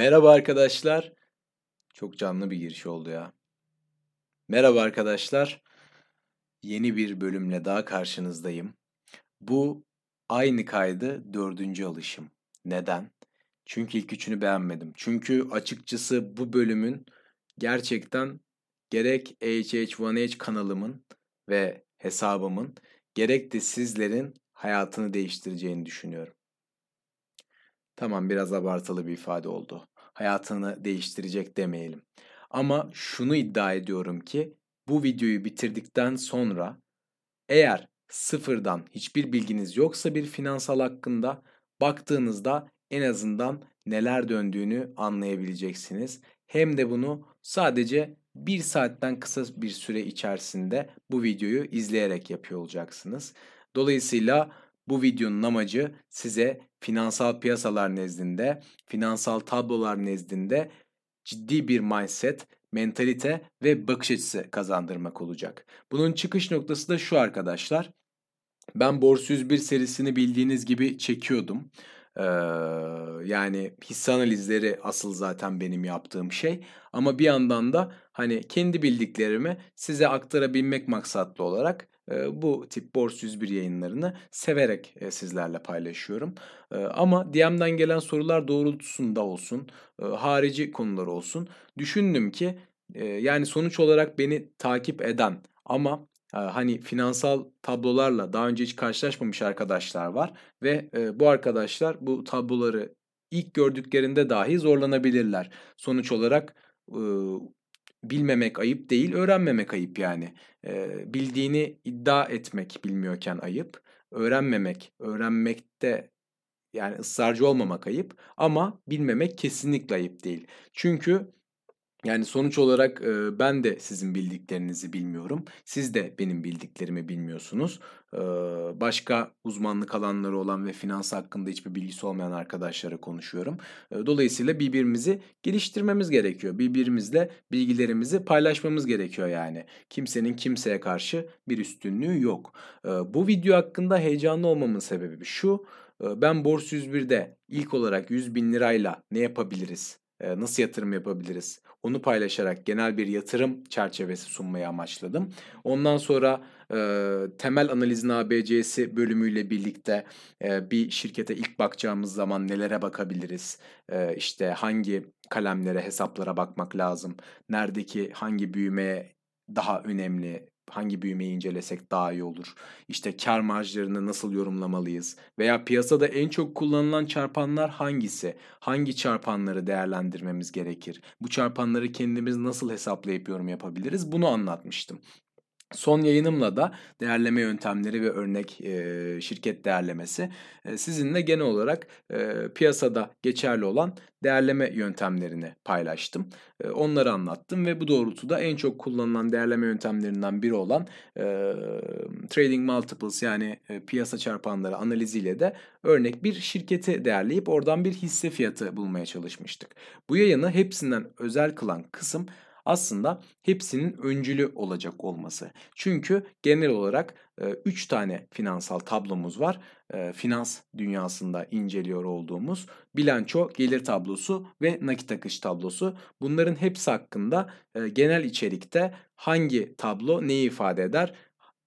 Merhaba arkadaşlar. Çok canlı bir giriş oldu ya. Merhaba arkadaşlar. Yeni bir bölümle daha karşınızdayım. Bu aynı kaydı dördüncü alışım. Neden? Çünkü ilk üçünü beğenmedim. Çünkü açıkçası bu bölümün gerçekten gerek HH1H kanalımın ve hesabımın gerek de sizlerin hayatını değiştireceğini düşünüyorum. Tamam biraz abartılı bir ifade oldu. Hayatını değiştirecek demeyelim. Ama şunu iddia ediyorum ki bu videoyu bitirdikten sonra eğer sıfırdan hiçbir bilginiz yoksa bir finansal hakkında baktığınızda en azından neler döndüğünü anlayabileceksiniz. Hem de bunu sadece bir saatten kısa bir süre içerisinde bu videoyu izleyerek yapıyor olacaksınız. Dolayısıyla bu videonun amacı size finansal piyasalar nezdinde, finansal tablolar nezdinde ciddi bir mindset, mentalite ve bakış açısı kazandırmak olacak. Bunun çıkış noktası da şu arkadaşlar. Ben Borsa 101 serisini bildiğiniz gibi çekiyordum. Ee, yani hisse analizleri asıl zaten benim yaptığım şey. Ama bir yandan da hani kendi bildiklerimi size aktarabilmek maksatlı olarak bu tip Borsa 101 yayınlarını severek sizlerle paylaşıyorum. Ama DM'den gelen sorular doğrultusunda olsun, harici konular olsun. Düşündüm ki yani sonuç olarak beni takip eden ama hani finansal tablolarla daha önce hiç karşılaşmamış arkadaşlar var ve bu arkadaşlar bu tabloları ilk gördüklerinde dahi zorlanabilirler. Sonuç olarak bilmemek ayıp değil, öğrenmemek ayıp yani. E, bildiğini iddia etmek bilmiyorken ayıp. Öğrenmemek, öğrenmekte yani ısrarcı olmamak ayıp ama bilmemek kesinlikle ayıp değil. Çünkü yani sonuç olarak e, ben de sizin bildiklerinizi bilmiyorum. Siz de benim bildiklerimi bilmiyorsunuz. E, başka uzmanlık alanları olan ve finans hakkında hiçbir bilgisi olmayan arkadaşlara konuşuyorum. E, dolayısıyla birbirimizi geliştirmemiz gerekiyor. Birbirimizle bilgilerimizi paylaşmamız gerekiyor yani. Kimsenin kimseye karşı bir üstünlüğü yok. E, bu video hakkında heyecanlı olmamın sebebi şu. E, ben Borsa 101'de ilk olarak 100 bin lirayla ne yapabiliriz? nasıl yatırım yapabiliriz? Onu paylaşarak genel bir yatırım çerçevesi sunmayı amaçladım. Ondan sonra e, temel analizin ABC'si bölümüyle birlikte e, bir şirkete ilk bakacağımız zaman nelere bakabiliriz? E, işte hangi kalemlere, hesaplara bakmak lazım? Neredeki hangi büyümeye daha önemli hangi büyümeyi incelesek daha iyi olur? İşte kar marjlarını nasıl yorumlamalıyız? Veya piyasada en çok kullanılan çarpanlar hangisi? Hangi çarpanları değerlendirmemiz gerekir? Bu çarpanları kendimiz nasıl hesaplayıp yorum yapabiliriz? Bunu anlatmıştım. Son yayınımla da değerleme yöntemleri ve örnek e, şirket değerlemesi e, sizinle genel olarak e, piyasada geçerli olan değerleme yöntemlerini paylaştım. E, onları anlattım ve bu doğrultuda en çok kullanılan değerleme yöntemlerinden biri olan e, trading multiples yani e, piyasa çarpanları analiziyle de örnek bir şirketi değerleyip oradan bir hisse fiyatı bulmaya çalışmıştık. Bu yayını hepsinden özel kılan kısım aslında hepsinin öncülü olacak olması. Çünkü genel olarak 3 tane finansal tablomuz var. Finans dünyasında inceliyor olduğumuz bilanço, gelir tablosu ve nakit akış tablosu. Bunların hepsi hakkında genel içerikte hangi tablo neyi ifade eder,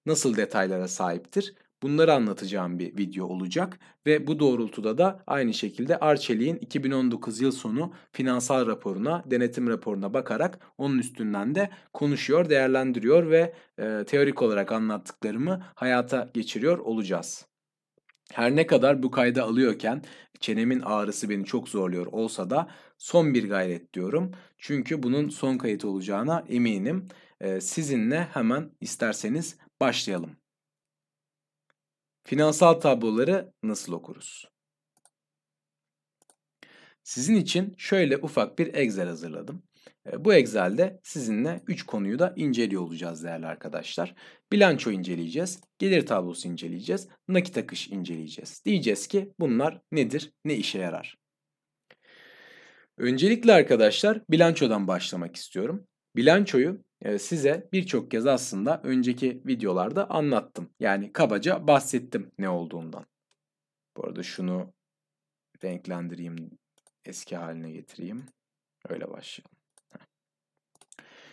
nasıl detaylara sahiptir Bunları anlatacağım bir video olacak ve bu doğrultuda da aynı şekilde Arçelik'in 2019 yıl sonu finansal raporuna, denetim raporuna bakarak onun üstünden de konuşuyor, değerlendiriyor ve e, teorik olarak anlattıklarımı hayata geçiriyor olacağız. Her ne kadar bu kayda alıyorken çenemin ağrısı beni çok zorluyor olsa da son bir gayret diyorum. Çünkü bunun son kayıt olacağına eminim. Ee, sizinle hemen isterseniz başlayalım. Finansal tabloları nasıl okuruz? Sizin için şöyle ufak bir Excel hazırladım. E, bu Excel'de sizinle 3 konuyu da inceliyor olacağız değerli arkadaşlar. Bilanço inceleyeceğiz, gelir tablosu inceleyeceğiz, nakit akış inceleyeceğiz. Diyeceğiz ki bunlar nedir, ne işe yarar? Öncelikle arkadaşlar bilançodan başlamak istiyorum. Bilançoyu size birçok kez aslında önceki videolarda anlattım. Yani kabaca bahsettim ne olduğundan. Bu arada şunu renklendireyim eski haline getireyim. Öyle başlayalım.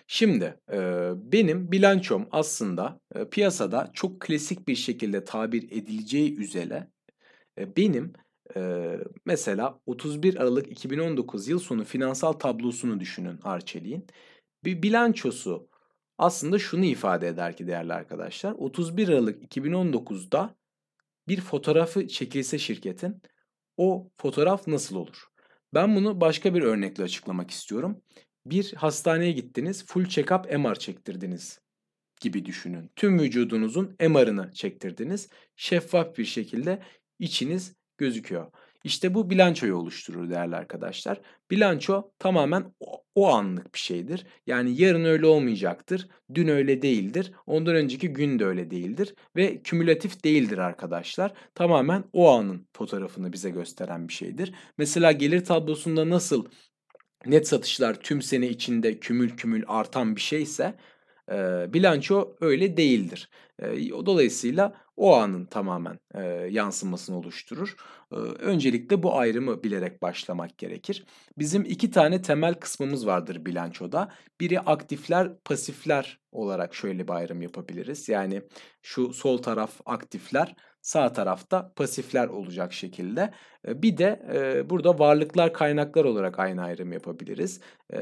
Şimdi benim bilançom aslında piyasada çok klasik bir şekilde tabir edileceği üzere benim mesela 31 Aralık 2019 yıl sonu finansal tablosunu düşünün Arçelik'in. Bir bilançosu aslında şunu ifade eder ki değerli arkadaşlar. 31 Aralık 2019'da bir fotoğrafı çekilse şirketin o fotoğraf nasıl olur? Ben bunu başka bir örnekle açıklamak istiyorum. Bir hastaneye gittiniz, full check-up MR çektirdiniz gibi düşünün. Tüm vücudunuzun MR'ını çektirdiniz. Şeffaf bir şekilde içiniz gözüküyor. İşte bu bilançoyu oluşturur değerli arkadaşlar. Bilanço tamamen o, anlık bir şeydir. Yani yarın öyle olmayacaktır, dün öyle değildir, ondan önceki gün de öyle değildir ve kümülatif değildir arkadaşlar. Tamamen o anın fotoğrafını bize gösteren bir şeydir. Mesela gelir tablosunda nasıl net satışlar tüm sene içinde kümül kümül artan bir şeyse e, bilanço öyle değildir. E, dolayısıyla o anın tamamen e, yansımasını oluşturur. E, öncelikle bu ayrımı bilerek başlamak gerekir. Bizim iki tane temel kısmımız vardır bilançoda. Biri aktifler, pasifler olarak şöyle bir ayrım yapabiliriz. Yani şu sol taraf aktifler, sağ tarafta pasifler olacak şekilde. Bir de e, burada varlıklar kaynaklar olarak aynı ayrım yapabiliriz. E,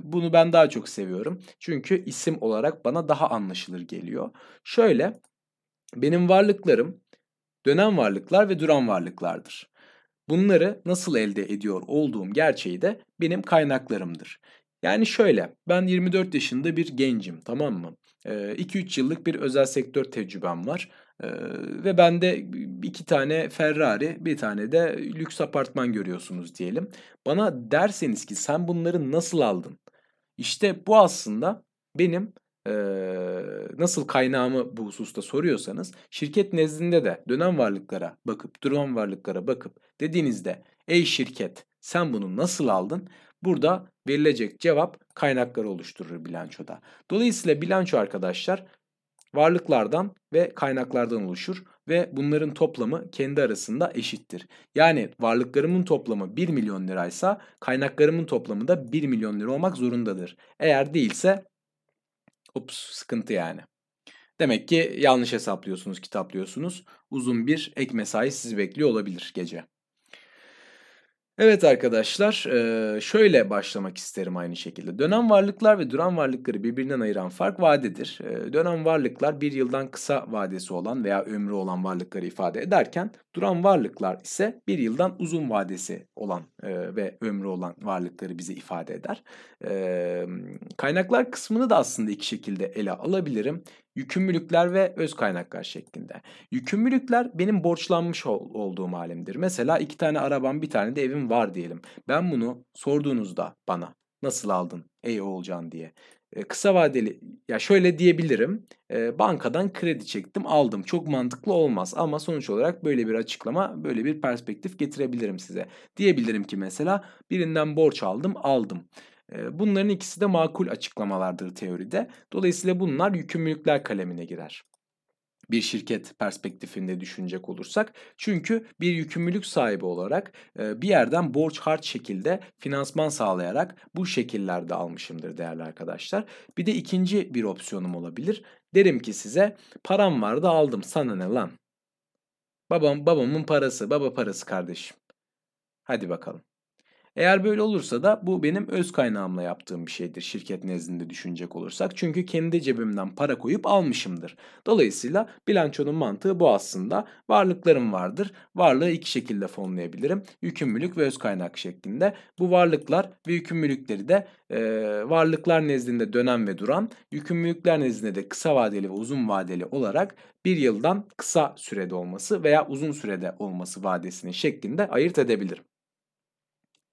bunu ben daha çok seviyorum. Çünkü isim olarak bana daha anlaşılır geliyor. Şöyle benim varlıklarım dönem varlıklar ve duran varlıklardır. Bunları nasıl elde ediyor olduğum gerçeği de benim kaynaklarımdır. Yani şöyle, ben 24 yaşında bir gencim, tamam mı? 2-3 yıllık bir özel sektör tecrübem var. ve bende iki tane Ferrari, bir tane de lüks apartman görüyorsunuz diyelim. Bana derseniz ki sen bunları nasıl aldın? İşte bu aslında benim nasıl kaynağımı bu hususta soruyorsanız şirket nezdinde de dönem varlıklara bakıp duran varlıklara bakıp dediğinizde ey şirket sen bunu nasıl aldın? Burada verilecek cevap kaynakları oluşturur bilançoda. Dolayısıyla bilanço arkadaşlar varlıklardan ve kaynaklardan oluşur ve bunların toplamı kendi arasında eşittir. Yani varlıklarımın toplamı 1 milyon liraysa kaynaklarımın toplamı da 1 milyon lira olmak zorundadır. Eğer değilse ups sıkıntı yani. Demek ki yanlış hesaplıyorsunuz, kitaplıyorsunuz. Uzun bir ek mesai sizi bekliyor olabilir gece. Evet arkadaşlar, şöyle başlamak isterim aynı şekilde. Dönem varlıklar ve duran varlıkları birbirinden ayıran fark vadedir. Dönem varlıklar bir yıldan kısa vadesi olan veya ömrü olan varlıkları ifade ederken duran varlıklar ise bir yıldan uzun vadesi olan ve ömrü olan varlıkları bize ifade eder. Kaynaklar kısmını da aslında iki şekilde ele alabilirim. Yükümlülükler ve öz kaynaklar şeklinde. Yükümlülükler benim borçlanmış ol, olduğum halimdir. Mesela iki tane arabam bir tane de evim var diyelim. Ben bunu sorduğunuzda bana nasıl aldın ey Oğulcan diye. Kısa vadeli ya şöyle diyebilirim. Bankadan kredi çektim aldım. Çok mantıklı olmaz ama sonuç olarak böyle bir açıklama böyle bir perspektif getirebilirim size. Diyebilirim ki mesela birinden borç aldım aldım. Bunların ikisi de makul açıklamalardır teoride. Dolayısıyla bunlar yükümlülükler kalemine girer bir şirket perspektifinde düşünecek olursak. Çünkü bir yükümlülük sahibi olarak bir yerden borç harç şekilde finansman sağlayarak bu şekillerde almışımdır değerli arkadaşlar. Bir de ikinci bir opsiyonum olabilir. Derim ki size param vardı aldım sana ne lan? Babam babamın parası, baba parası kardeşim. Hadi bakalım. Eğer böyle olursa da bu benim öz kaynağımla yaptığım bir şeydir şirket nezdinde düşünecek olursak. Çünkü kendi cebimden para koyup almışımdır. Dolayısıyla bilançonun mantığı bu aslında. Varlıklarım vardır. Varlığı iki şekilde fonlayabilirim. Yükümlülük ve öz kaynak şeklinde. Bu varlıklar ve yükümlülükleri de e, varlıklar nezdinde dönem ve duran, yükümlülükler nezdinde de kısa vadeli ve uzun vadeli olarak bir yıldan kısa sürede olması veya uzun sürede olması vadesinin şeklinde ayırt edebilirim.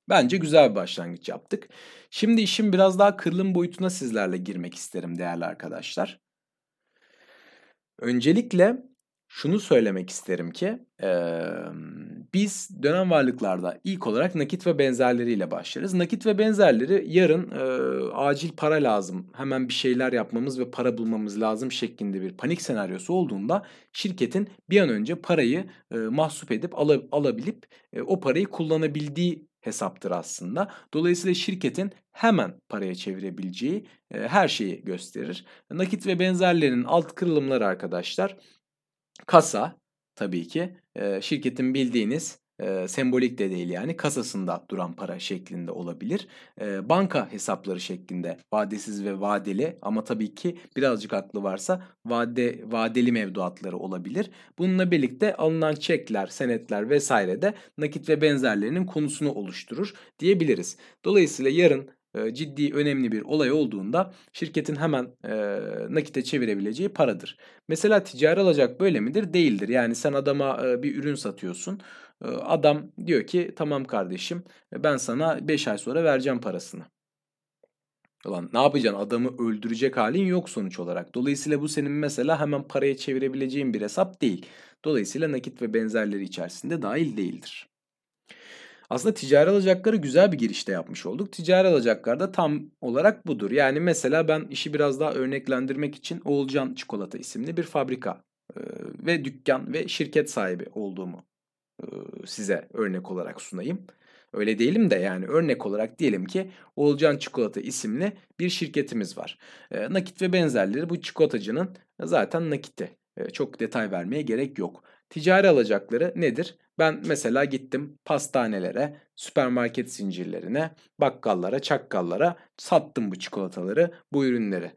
Bence güzel bir başlangıç yaptık. Şimdi işin biraz daha kırılım boyutuna sizlerle girmek isterim değerli arkadaşlar. Öncelikle şunu söylemek isterim ki e, biz dönem varlıklarda ilk olarak nakit ve benzerleriyle başlarız. Nakit ve benzerleri yarın e, acil para lazım, hemen bir şeyler yapmamız ve para bulmamız lazım şeklinde bir panik senaryosu olduğunda şirketin bir an önce parayı e, mahsup edip ala, alabilip e, o parayı kullanabildiği hesaptır aslında. Dolayısıyla şirketin hemen paraya çevirebileceği her şeyi gösterir. Nakit ve benzerlerinin alt kırılımları arkadaşlar kasa tabii ki şirketin bildiğiniz e, sembolik de değil yani kasasında duran para şeklinde olabilir. E, banka hesapları şeklinde vadesiz ve vadeli ama tabii ki birazcık aklı varsa vade vadeli mevduatları olabilir. Bununla birlikte alınan çekler, senetler vesaire de nakit ve benzerlerinin konusunu oluşturur diyebiliriz. Dolayısıyla yarın ciddi önemli bir olay olduğunda şirketin hemen e, nakite çevirebileceği paradır. Mesela ticari alacak böyle midir? Değildir. Yani sen adama e, bir ürün satıyorsun. E, adam diyor ki tamam kardeşim ben sana 5 ay sonra vereceğim parasını. Ulan ne yapacaksın? Adamı öldürecek halin yok sonuç olarak. Dolayısıyla bu senin mesela hemen paraya çevirebileceğin bir hesap değil. Dolayısıyla nakit ve benzerleri içerisinde dahil değildir. Aslında ticari alacakları güzel bir girişte yapmış olduk. Ticari alacaklar da tam olarak budur. Yani mesela ben işi biraz daha örneklendirmek için Oğulcan Çikolata isimli bir fabrika ve dükkan ve şirket sahibi olduğumu size örnek olarak sunayım. Öyle değilim de yani örnek olarak diyelim ki Oğulcan Çikolata isimli bir şirketimiz var. E, nakit ve benzerleri bu çikolatacının zaten nakiti. E, çok detay vermeye gerek yok. Ticari alacakları nedir? Ben mesela gittim pastanelere, süpermarket zincirlerine, bakkallara, çakkallara sattım bu çikolataları, bu ürünleri.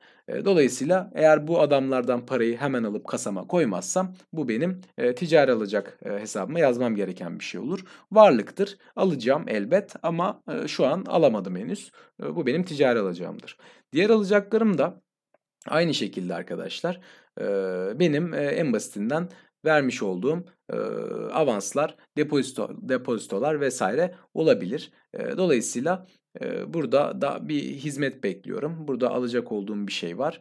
Dolayısıyla eğer bu adamlardan parayı hemen alıp kasama koymazsam bu benim e, ticari alacak e, hesabıma yazmam gereken bir şey olur. Varlıktır. Alacağım elbet ama e, şu an alamadım henüz. E, bu benim ticari alacağımdır. Diğer alacaklarım da aynı şekilde arkadaşlar. Benim en basitinden vermiş olduğum e, avanslar, depozito, depozitolar vesaire olabilir. E, dolayısıyla Burada da bir hizmet bekliyorum. Burada alacak olduğum bir şey var.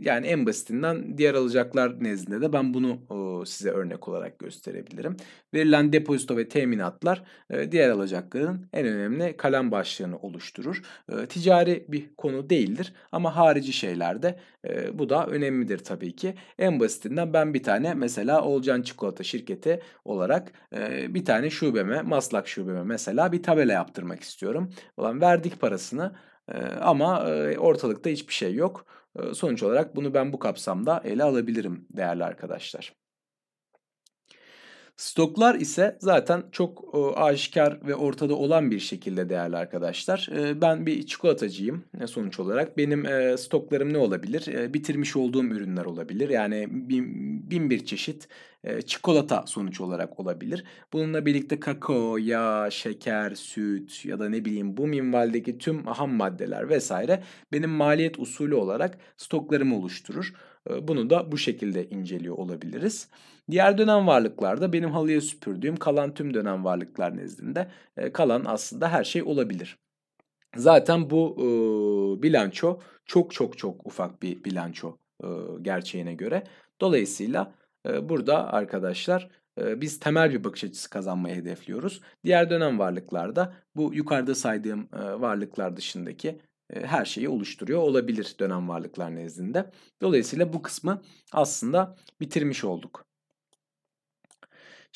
Yani en basitinden diğer alacaklar nezdinde de ben bunu size örnek olarak gösterebilirim. Verilen depozito ve teminatlar diğer alacakların en önemli kalem başlığını oluşturur. Ticari bir konu değildir ama harici şeylerde bu da önemlidir tabii ki. En basitinden ben bir tane mesela Olcan Çikolata şirketi olarak bir tane şubeme, Maslak şubeme mesela bir tabela yaptırmak istiyorum. Ulan verdik parasını ama ortalıkta hiçbir şey yok. Sonuç olarak bunu ben bu kapsamda ele alabilirim değerli arkadaşlar. Stoklar ise zaten çok aşikar ve ortada olan bir şekilde değerli arkadaşlar. ben bir çikolatacıyım sonuç olarak. Benim stoklarım ne olabilir? bitirmiş olduğum ürünler olabilir. Yani bin, bin bir çeşit çikolata sonuç olarak olabilir. Bununla birlikte kakao, yağ, şeker, süt ya da ne bileyim bu minvaldeki tüm ham maddeler vesaire benim maliyet usulü olarak stoklarımı oluşturur. Bunu da bu şekilde inceliyor olabiliriz. Diğer dönem varlıklarda benim halıya süpürdüğüm kalan tüm dönem varlıklar nezdinde kalan aslında her şey olabilir. Zaten bu e, bilanço çok çok çok ufak bir bilanço e, gerçeğine göre. Dolayısıyla e, burada arkadaşlar e, biz temel bir bakış açısı kazanmayı hedefliyoruz. Diğer dönem varlıklarda bu yukarıda saydığım e, varlıklar dışındaki her şeyi oluşturuyor olabilir dönem varlıklar nezdinde. Dolayısıyla bu kısmı aslında bitirmiş olduk.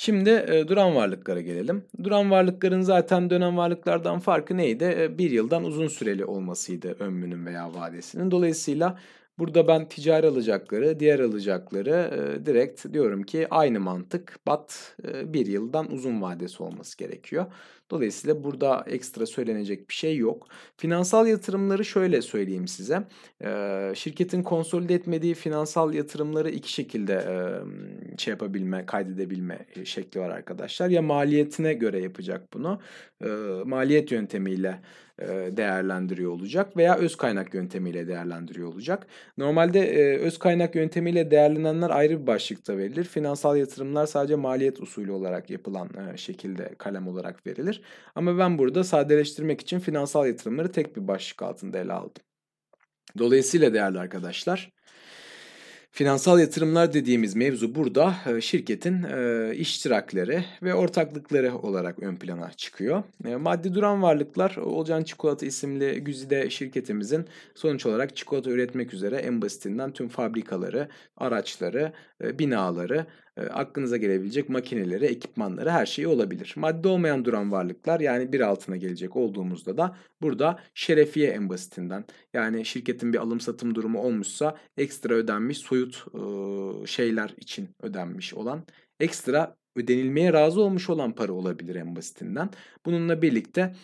Şimdi e, duran varlıklara gelelim. Duran varlıkların zaten dönem varlıklardan farkı neydi? E, bir yıldan uzun süreli olmasıydı ömrünün veya vadesinin. Dolayısıyla Burada ben ticari alacakları, diğer alacakları e, direkt diyorum ki aynı mantık bat e, bir yıldan uzun vadesi olması gerekiyor. Dolayısıyla burada ekstra söylenecek bir şey yok. Finansal yatırımları şöyle söyleyeyim size. Şirketin konsolide etmediği finansal yatırımları iki şekilde e, şey yapabilme, kaydedebilme şekli var arkadaşlar. Ya maliyetine göre yapacak bunu. Maliyet yöntemiyle değerlendiriyor olacak veya öz kaynak yöntemiyle değerlendiriyor olacak. Normalde öz kaynak yöntemiyle değerlenenler ayrı bir başlıkta verilir. Finansal yatırımlar sadece maliyet usulü olarak yapılan şekilde kalem olarak verilir. Ama ben burada sadeleştirmek için finansal yatırımları tek bir başlık altında ele aldım. Dolayısıyla değerli arkadaşlar Finansal yatırımlar dediğimiz mevzu burada şirketin iştirakleri ve ortaklıkları olarak ön plana çıkıyor. Maddi duran varlıklar Olcan Çikolata isimli güzide şirketimizin sonuç olarak çikolata üretmek üzere en basitinden tüm fabrikaları, araçları, binaları e, aklınıza gelebilecek makineleri, ekipmanları her şeyi olabilir. Madde olmayan duran varlıklar yani bir altına gelecek olduğumuzda da burada şerefiye en basitinden yani şirketin bir alım satım durumu olmuşsa ekstra ödenmiş soyut e, şeyler için ödenmiş olan ekstra ödenilmeye razı olmuş olan para olabilir en basitinden. Bununla birlikte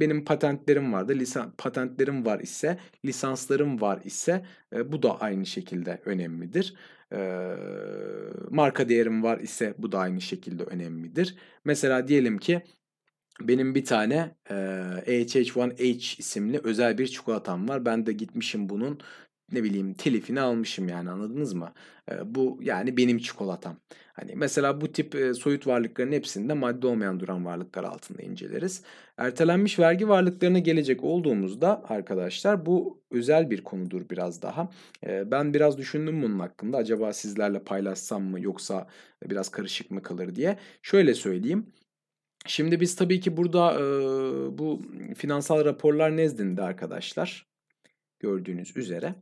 benim patentlerim vardı. Lisan, patentlerim var ise, lisanslarım var ise bu da aynı şekilde önemlidir. Marka değerim var ise bu da aynı şekilde önemlidir. Mesela diyelim ki benim bir tane e, AHH1H isimli özel bir çikolatam var. Ben de gitmişim bunun ne bileyim telifini almışım yani anladınız mı? Bu yani benim çikolatam. Hani mesela bu tip soyut varlıkların hepsinde madde olmayan duran varlıklar altında inceleriz. Ertelenmiş vergi varlıklarına gelecek olduğumuzda arkadaşlar bu özel bir konudur biraz daha. Ben biraz düşündüm bunun hakkında. Acaba sizlerle paylaşsam mı yoksa biraz karışık mı kalır diye. Şöyle söyleyeyim. Şimdi biz tabii ki burada e, bu finansal raporlar nezdinde arkadaşlar gördüğünüz üzere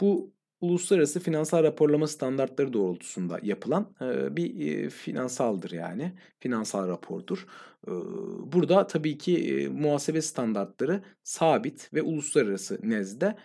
bu uluslararası finansal raporlama standartları doğrultusunda yapılan bir finansaldır yani. Finansal rapordur. Burada tabii ki muhasebe standartları sabit ve uluslararası nezde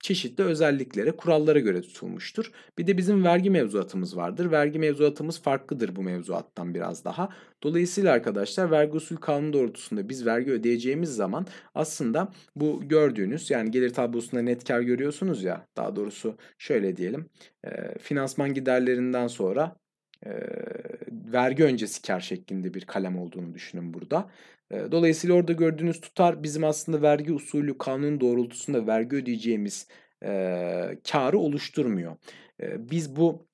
çeşitli özelliklere, kurallara göre tutulmuştur. Bir de bizim vergi mevzuatımız vardır. Vergi mevzuatımız farklıdır bu mevzuattan biraz daha. Dolayısıyla arkadaşlar vergi usul kanunu doğrultusunda biz vergi ödeyeceğimiz zaman aslında bu gördüğünüz yani gelir tablosunda net kar görüyorsunuz ya daha doğrusu şöyle diyelim finansman giderlerinden sonra vergi öncesi kar şeklinde bir kalem olduğunu düşünün burada. Dolayısıyla orada gördüğünüz tutar bizim aslında vergi usulü kanun doğrultusunda vergi ödeyeceğimiz e, karı oluşturmuyor. E, biz bu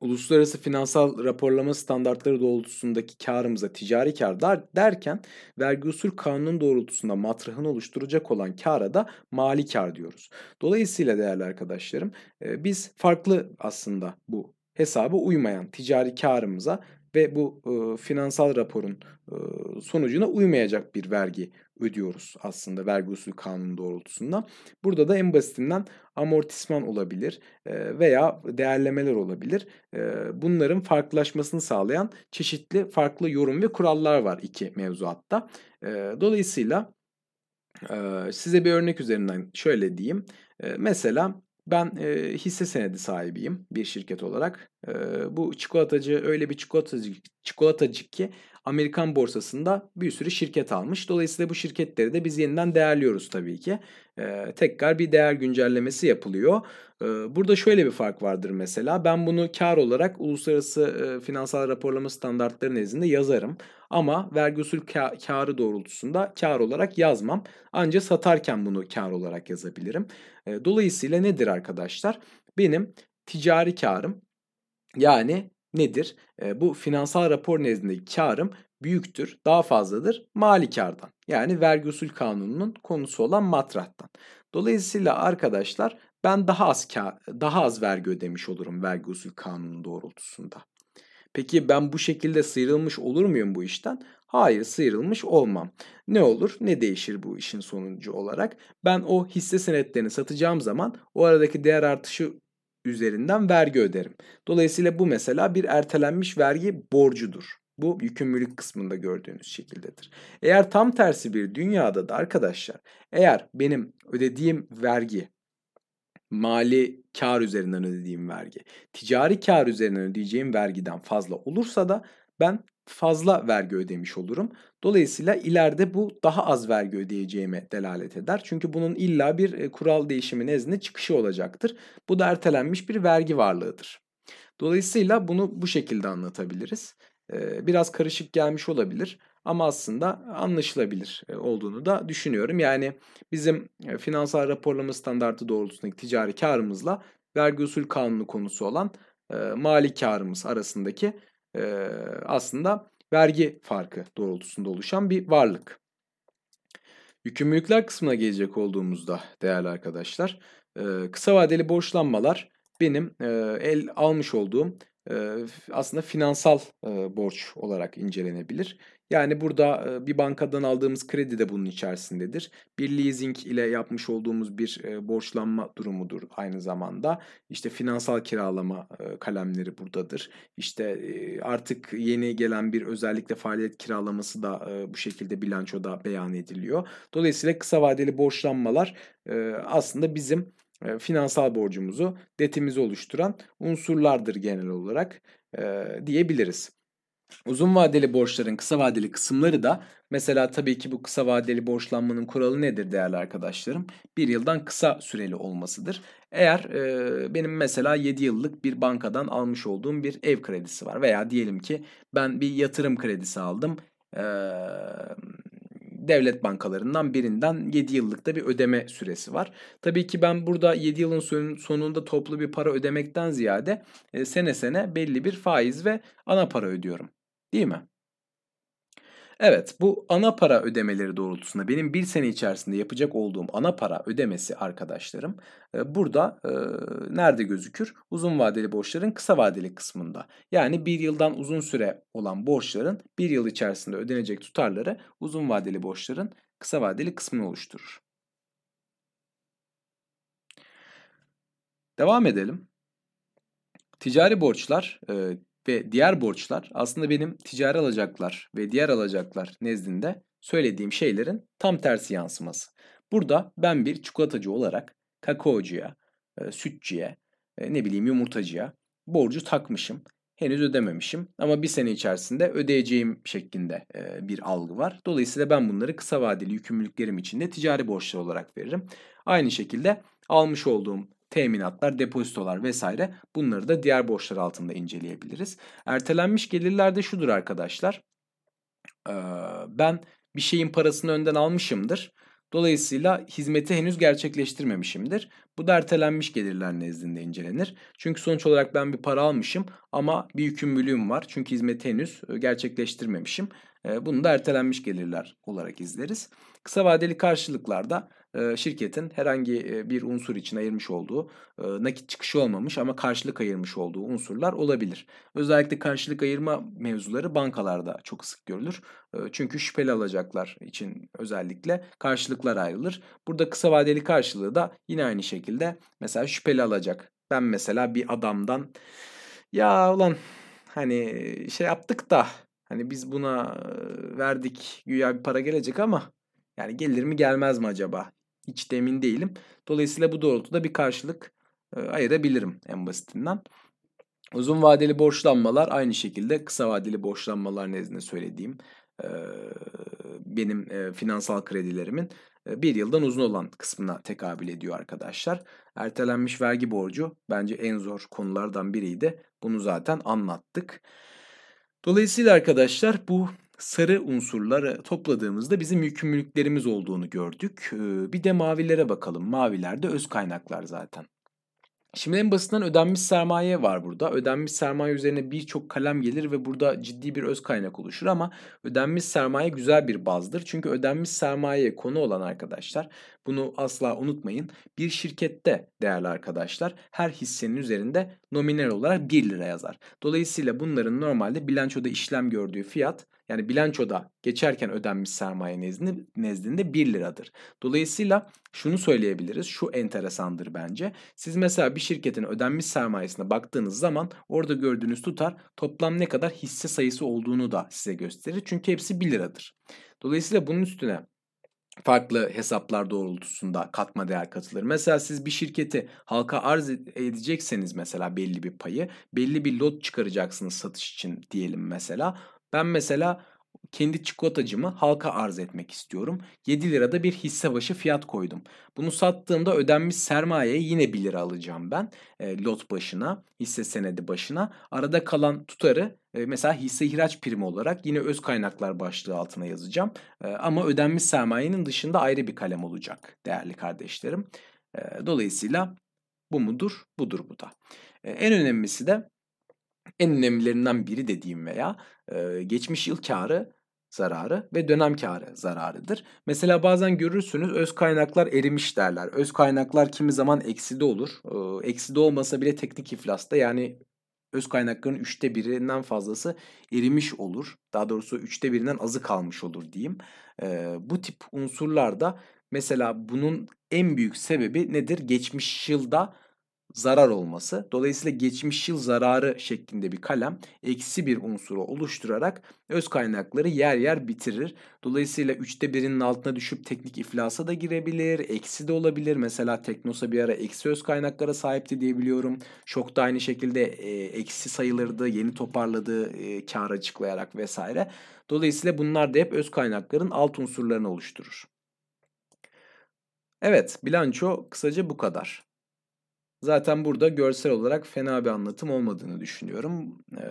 uluslararası finansal raporlama standartları doğrultusundaki karımıza ticari kar derken vergi usul kanunun doğrultusunda matrahını oluşturacak olan kara da mali kar diyoruz. Dolayısıyla değerli arkadaşlarım biz farklı aslında bu hesaba uymayan ticari karımıza ve bu e, finansal raporun e, sonucuna uymayacak bir vergi ödüyoruz aslında vergi usul kanunu doğrultusunda. Burada da en basitinden amortisman olabilir e, veya değerlemeler olabilir. E, bunların farklılaşmasını sağlayan çeşitli farklı yorum ve kurallar var iki mevzuatta. E, dolayısıyla e, size bir örnek üzerinden şöyle diyeyim. E, mesela ben e, hisse senedi sahibiyim bir şirket olarak. E, bu çikolatacı öyle bir çikolatacı, çikolatacı ki Amerikan borsasında bir sürü şirket almış. Dolayısıyla bu şirketleri de biz yeniden değerliyoruz tabii ki. E, tekrar bir değer güncellemesi yapılıyor. E, burada şöyle bir fark vardır mesela. Ben bunu kar olarak uluslararası e, finansal raporlama standartları nezdinde yazarım. Ama vergi usul ka karı doğrultusunda kar olarak yazmam. Ancak satarken bunu kar olarak yazabilirim. E, dolayısıyla nedir arkadaşlar? Benim ticari karım yani nedir? E, bu finansal rapor nezdindeki karım büyüktür, daha fazladır mali kardan. Yani vergi usul kanununun konusu olan matrahtan. Dolayısıyla arkadaşlar ben daha az kar, daha az vergi ödemiş olurum vergi usul kanunun doğrultusunda. Peki ben bu şekilde sıyrılmış olur muyum bu işten? Hayır sıyrılmış olmam. Ne olur ne değişir bu işin sonucu olarak? Ben o hisse senetlerini satacağım zaman o aradaki değer artışı üzerinden vergi öderim. Dolayısıyla bu mesela bir ertelenmiş vergi borcudur. Bu yükümlülük kısmında gördüğünüz şekildedir. Eğer tam tersi bir dünyada da arkadaşlar eğer benim ödediğim vergi mali kar üzerinden ödediğim vergi, ticari kar üzerinden ödeyeceğim vergiden fazla olursa da ben fazla vergi ödemiş olurum. Dolayısıyla ileride bu daha az vergi ödeyeceğime delalet eder. Çünkü bunun illa bir e, kural değişimi nezdinde çıkışı olacaktır. Bu da ertelenmiş bir vergi varlığıdır. Dolayısıyla bunu bu şekilde anlatabiliriz. Biraz karışık gelmiş olabilir ama aslında anlaşılabilir olduğunu da düşünüyorum. Yani bizim finansal raporlama standartı doğrultusundaki ticari karımızla vergi usul kanunu konusu olan mali karımız arasındaki aslında vergi farkı doğrultusunda oluşan bir varlık. Yükümlülükler kısmına gelecek olduğumuzda değerli arkadaşlar, kısa vadeli borçlanmalar benim el almış olduğum aslında finansal borç olarak incelenebilir. Yani burada bir bankadan aldığımız kredi de bunun içerisindedir. Bir leasing ile yapmış olduğumuz bir borçlanma durumudur aynı zamanda. İşte finansal kiralama kalemleri buradadır. İşte artık yeni gelen bir özellikle faaliyet kiralaması da bu şekilde bilançoda beyan ediliyor. Dolayısıyla kısa vadeli borçlanmalar aslında bizim finansal borcumuzu, detimizi oluşturan unsurlardır genel olarak diyebiliriz. Uzun vadeli borçların kısa vadeli kısımları da mesela tabii ki bu kısa vadeli borçlanmanın kuralı nedir değerli arkadaşlarım? Bir yıldan kısa süreli olmasıdır. Eğer e, benim mesela 7 yıllık bir bankadan almış olduğum bir ev kredisi var veya diyelim ki ben bir yatırım kredisi aldım. E, devlet bankalarından birinden 7 yıllık da bir ödeme süresi var. Tabii ki ben burada 7 yılın sonunda toplu bir para ödemekten ziyade e, sene sene belli bir faiz ve ana para ödüyorum. Değil mi? Evet, bu ana para ödemeleri doğrultusunda benim bir sene içerisinde yapacak olduğum ana para ödemesi arkadaşlarım e, burada e, nerede gözükür? Uzun vadeli borçların kısa vadeli kısmında. Yani bir yıldan uzun süre olan borçların bir yıl içerisinde ödenecek tutarları uzun vadeli borçların kısa vadeli kısmını oluşturur. Devam edelim. Ticari borçlar e, ve diğer borçlar aslında benim ticari alacaklar ve diğer alacaklar nezdinde söylediğim şeylerin tam tersi yansıması. Burada ben bir çikolatacı olarak kakaocuya, e, sütçüye, e, ne bileyim yumurtacıya borcu takmışım. Henüz ödememişim ama bir sene içerisinde ödeyeceğim şeklinde e, bir algı var. Dolayısıyla ben bunları kısa vadeli yükümlülüklerim içinde ticari borçlar olarak veririm. Aynı şekilde almış olduğum teminatlar, depozitolar vesaire bunları da diğer borçlar altında inceleyebiliriz. Ertelenmiş gelirlerde şudur arkadaşlar. Ben bir şeyin parasını önden almışımdır. Dolayısıyla hizmeti henüz gerçekleştirmemişimdir. Bu da ertelenmiş gelirler nezdinde incelenir. Çünkü sonuç olarak ben bir para almışım ama bir yükümlülüğüm var. Çünkü hizmeti henüz gerçekleştirmemişim. Bunu da ertelenmiş gelirler olarak izleriz. Kısa vadeli karşılıklarda şirketin herhangi bir unsur için ayırmış olduğu nakit çıkışı olmamış ama karşılık ayırmış olduğu unsurlar olabilir. Özellikle karşılık ayırma mevzuları bankalarda çok sık görülür. Çünkü şüpheli alacaklar için özellikle karşılıklar ayrılır. Burada kısa vadeli karşılığı da yine aynı şekilde mesela şüpheli alacak. Ben mesela bir adamdan ya ulan hani şey yaptık da hani biz buna verdik güya bir para gelecek ama yani gelir mi gelmez mi acaba? Hiç de emin değilim. Dolayısıyla bu doğrultuda bir karşılık e, ayırabilirim en basitinden. Uzun vadeli borçlanmalar aynı şekilde kısa vadeli borçlanmalar nezdinde söylediğim e, benim e, finansal kredilerimin bir yıldan uzun olan kısmına tekabül ediyor arkadaşlar. Ertelenmiş vergi borcu bence en zor konulardan biriydi. Bunu zaten anlattık. Dolayısıyla arkadaşlar bu sarı unsurları topladığımızda bizim yükümlülüklerimiz olduğunu gördük. Bir de mavilere bakalım. Maviler de öz kaynaklar zaten. Şimdi en basitinden ödenmiş sermaye var burada. Ödenmiş sermaye üzerine birçok kalem gelir ve burada ciddi bir öz kaynak oluşur ama ödenmiş sermaye güzel bir bazdır. Çünkü ödenmiş sermaye konu olan arkadaşlar bunu asla unutmayın. Bir şirkette değerli arkadaşlar her hissenin üzerinde nominal olarak 1 lira yazar. Dolayısıyla bunların normalde bilançoda işlem gördüğü fiyat yani bilançoda geçerken ödenmiş sermaye nezdinde, nezdinde 1 liradır. Dolayısıyla şunu söyleyebiliriz. Şu enteresandır bence. Siz mesela bir şirketin ödenmiş sermayesine baktığınız zaman orada gördüğünüz tutar toplam ne kadar hisse sayısı olduğunu da size gösterir. Çünkü hepsi 1 liradır. Dolayısıyla bunun üstüne farklı hesaplar doğrultusunda katma değer katılır. Mesela siz bir şirketi halka arz edecekseniz mesela belli bir payı, belli bir lot çıkaracaksınız satış için diyelim mesela. Ben mesela kendi çikolatacımı halka arz etmek istiyorum. 7 lirada bir hisse başı fiyat koydum. Bunu sattığımda ödenmiş sermayeye yine 1 lira alacağım ben. E, lot başına, hisse senedi başına. Arada kalan tutarı e, mesela hisse ihraç primi olarak yine öz kaynaklar başlığı altına yazacağım. E, ama ödenmiş sermayenin dışında ayrı bir kalem olacak değerli kardeşlerim. E, dolayısıyla bu mudur? Budur bu da. E, en önemlisi de en önemlilerinden biri dediğim veya e, geçmiş yıl karı zararı ve dönem karı zararıdır. Mesela bazen görürsünüz öz kaynaklar erimiş derler. Öz kaynaklar kimi zaman ekside olur. E, ekside olmasa bile teknik iflasta yani öz kaynakların üçte birinden fazlası erimiş olur. Daha doğrusu üçte birinden azı kalmış olur diyeyim. E, bu tip unsurlarda mesela bunun en büyük sebebi nedir? Geçmiş yılda zarar olması. Dolayısıyla geçmiş yıl zararı şeklinde bir kalem eksi bir unsuru oluşturarak öz kaynakları yer yer bitirir. Dolayısıyla üçte birinin altına düşüp teknik iflasa da girebilir, eksi de olabilir. Mesela Teknosa bir ara eksi öz kaynaklara sahipti diyebiliyorum. Şok da aynı şekilde e, eksi sayılırdı, yeni toparladı e, kar açıklayarak vesaire. Dolayısıyla bunlar da hep öz kaynakların alt unsurlarını oluşturur. Evet, bilanço kısaca bu kadar. Zaten burada görsel olarak fena bir anlatım olmadığını düşünüyorum. Ee,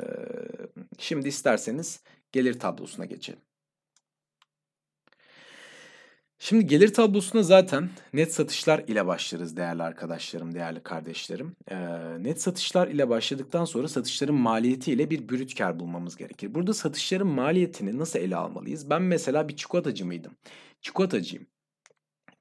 şimdi isterseniz gelir tablosuna geçelim. Şimdi gelir tablosuna zaten net satışlar ile başlarız değerli arkadaşlarım, değerli kardeşlerim. Ee, net satışlar ile başladıktan sonra satışların maliyeti ile bir brüt kar bulmamız gerekir. Burada satışların maliyetini nasıl ele almalıyız? Ben mesela bir çikolatacı mıydım? Çikolatacıyım.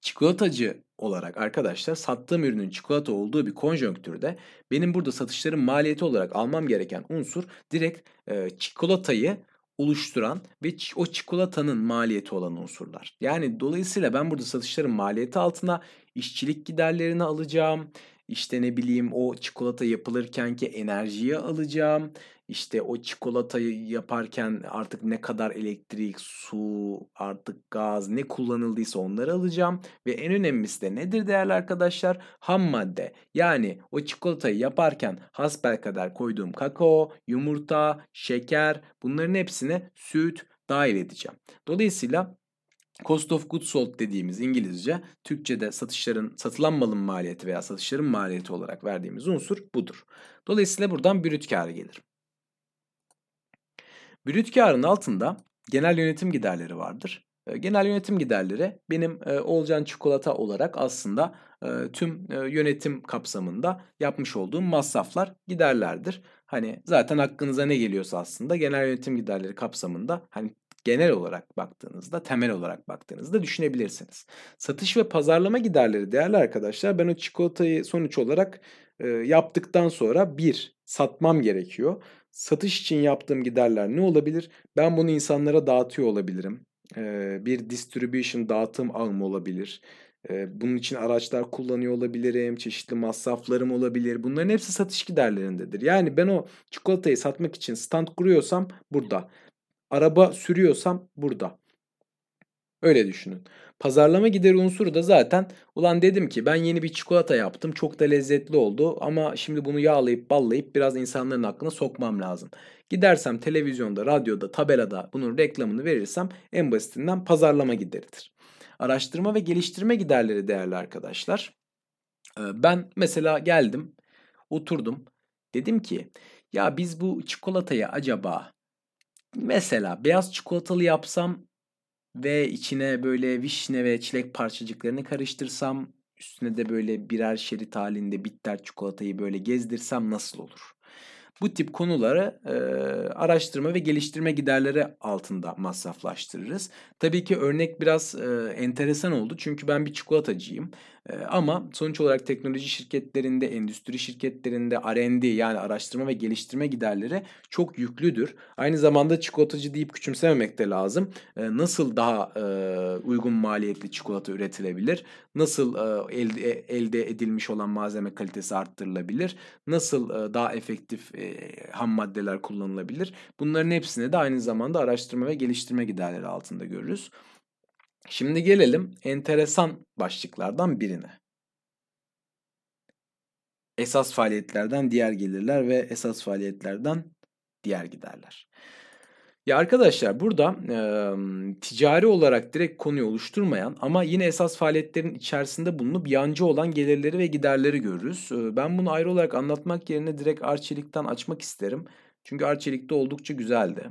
Çikolatacı olarak arkadaşlar sattığım ürünün çikolata olduğu bir konjonktürde benim burada satışların maliyeti olarak almam gereken unsur direkt e, çikolatayı oluşturan ve o çikolatanın maliyeti olan unsurlar. Yani dolayısıyla ben burada satışların maliyeti altına işçilik giderlerini alacağım. İşte ne bileyim o çikolata yapılırken ki enerjiyi alacağım. İşte o çikolatayı yaparken artık ne kadar elektrik, su, artık gaz ne kullanıldıysa onları alacağım. Ve en önemlisi de nedir değerli arkadaşlar? Ham madde. Yani o çikolatayı yaparken hasbelkader koyduğum kakao, yumurta, şeker bunların hepsine süt dahil edeceğim. Dolayısıyla Cost of goods sold dediğimiz İngilizce, Türkçe'de satışların, satılan malın maliyeti veya satışların maliyeti olarak verdiğimiz unsur budur. Dolayısıyla buradan brüt kârı gelir. Brüt karın altında genel yönetim giderleri vardır. Genel yönetim giderleri benim e, Olcan Çikolata olarak aslında e, tüm e, yönetim kapsamında yapmış olduğum masraflar giderlerdir. Hani zaten aklınıza ne geliyorsa aslında genel yönetim giderleri kapsamında hani genel olarak baktığınızda, temel olarak baktığınızda düşünebilirsiniz. Satış ve pazarlama giderleri değerli arkadaşlar ben o çikolatayı sonuç olarak e, yaptıktan sonra bir satmam gerekiyor. Satış için yaptığım giderler ne olabilir? Ben bunu insanlara dağıtıyor olabilirim. E, bir distribution dağıtım ağım olabilir. Bunun için araçlar kullanıyor olabilirim. Çeşitli masraflarım olabilir. Bunların hepsi satış giderlerindedir. Yani ben o çikolatayı satmak için stand kuruyorsam burada. Araba sürüyorsam burada. Öyle düşünün. Pazarlama gideri unsuru da zaten ulan dedim ki ben yeni bir çikolata yaptım. Çok da lezzetli oldu ama şimdi bunu yağlayıp ballayıp biraz insanların aklına sokmam lazım. Gidersem televizyonda, radyoda, tabelada bunun reklamını verirsem en basitinden pazarlama gideridir. Araştırma ve geliştirme giderleri değerli arkadaşlar. Ben mesela geldim, oturdum. Dedim ki ya biz bu çikolatayı acaba mesela beyaz çikolatalı yapsam ve içine böyle vişne ve çilek parçacıklarını karıştırsam üstüne de böyle birer şerit halinde bitter çikolatayı böyle gezdirsem nasıl olur? Bu tip konuları e, araştırma ve geliştirme giderleri altında masraflaştırırız. Tabii ki örnek biraz e, enteresan oldu çünkü ben bir çikolatacıyım. Ama sonuç olarak teknoloji şirketlerinde, endüstri şirketlerinde R&D yani araştırma ve geliştirme giderleri çok yüklüdür. Aynı zamanda çikolatacı deyip küçümsememek de lazım. Nasıl daha uygun maliyetli çikolata üretilebilir? Nasıl elde, elde edilmiş olan malzeme kalitesi arttırılabilir? Nasıl daha efektif ham maddeler kullanılabilir? Bunların hepsini de aynı zamanda araştırma ve geliştirme giderleri altında görürüz. Şimdi gelelim enteresan başlıklardan birine. Esas faaliyetlerden diğer gelirler ve esas faaliyetlerden diğer giderler. Ya arkadaşlar burada e, ticari olarak direkt konuyu oluşturmayan ama yine esas faaliyetlerin içerisinde bulunup yancı olan gelirleri ve giderleri görürüz. E, ben bunu ayrı olarak anlatmak yerine direkt Arçelik'ten açmak isterim. Çünkü Arçelik'te oldukça güzeldi.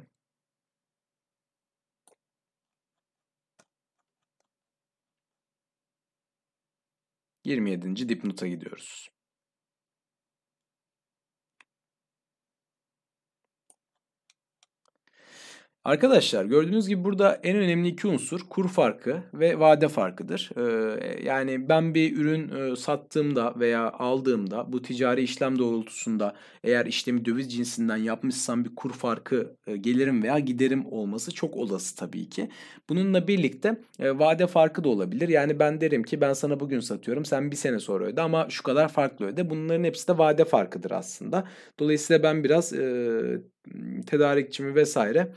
27. dipnota gidiyoruz. Arkadaşlar gördüğünüz gibi burada en önemli iki unsur kur farkı ve vade farkıdır. Ee, yani ben bir ürün e, sattığımda veya aldığımda bu ticari işlem doğrultusunda eğer işlemi döviz cinsinden yapmışsam bir kur farkı e, gelirim veya giderim olması çok olası tabii ki. Bununla birlikte e, vade farkı da olabilir. Yani ben derim ki ben sana bugün satıyorum sen bir sene sonra öde ama şu kadar farklı öde. Bunların hepsi de vade farkıdır aslında. Dolayısıyla ben biraz e, tedarikçimi vesaire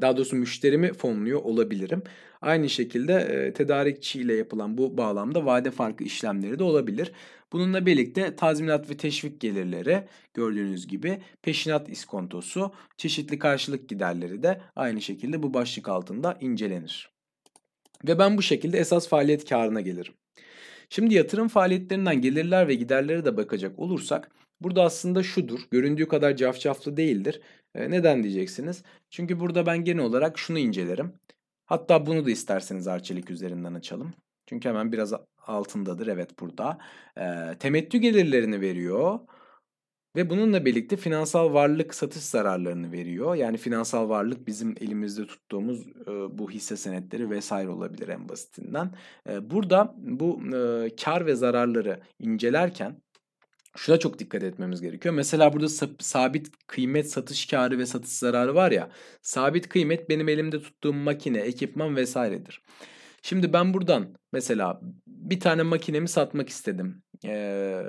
daha doğrusu müşterimi fonluyor olabilirim. Aynı şekilde tedarikçi ile yapılan bu bağlamda vade farkı işlemleri de olabilir. Bununla birlikte tazminat ve teşvik gelirleri gördüğünüz gibi peşinat iskontosu, çeşitli karşılık giderleri de aynı şekilde bu başlık altında incelenir. Ve ben bu şekilde esas faaliyet karına gelirim. Şimdi yatırım faaliyetlerinden gelirler ve giderlere de bakacak olursak burada aslında şudur. Göründüğü kadar cafcaflı değildir. Neden diyeceksiniz? Çünkü burada ben genel olarak şunu incelerim. Hatta bunu da isterseniz Arçelik üzerinden açalım. Çünkü hemen biraz altındadır. Evet burada. E, temettü gelirlerini veriyor. Ve bununla birlikte finansal varlık satış zararlarını veriyor. Yani finansal varlık bizim elimizde tuttuğumuz e, bu hisse senetleri vesaire olabilir en basitinden. E, burada bu e, kar ve zararları incelerken şuna çok dikkat etmemiz gerekiyor. Mesela burada sabit kıymet satış karı ve satış zararı var ya. Sabit kıymet benim elimde tuttuğum makine, ekipman vesairedir. Şimdi ben buradan mesela bir tane makinemi satmak istedim. Ee,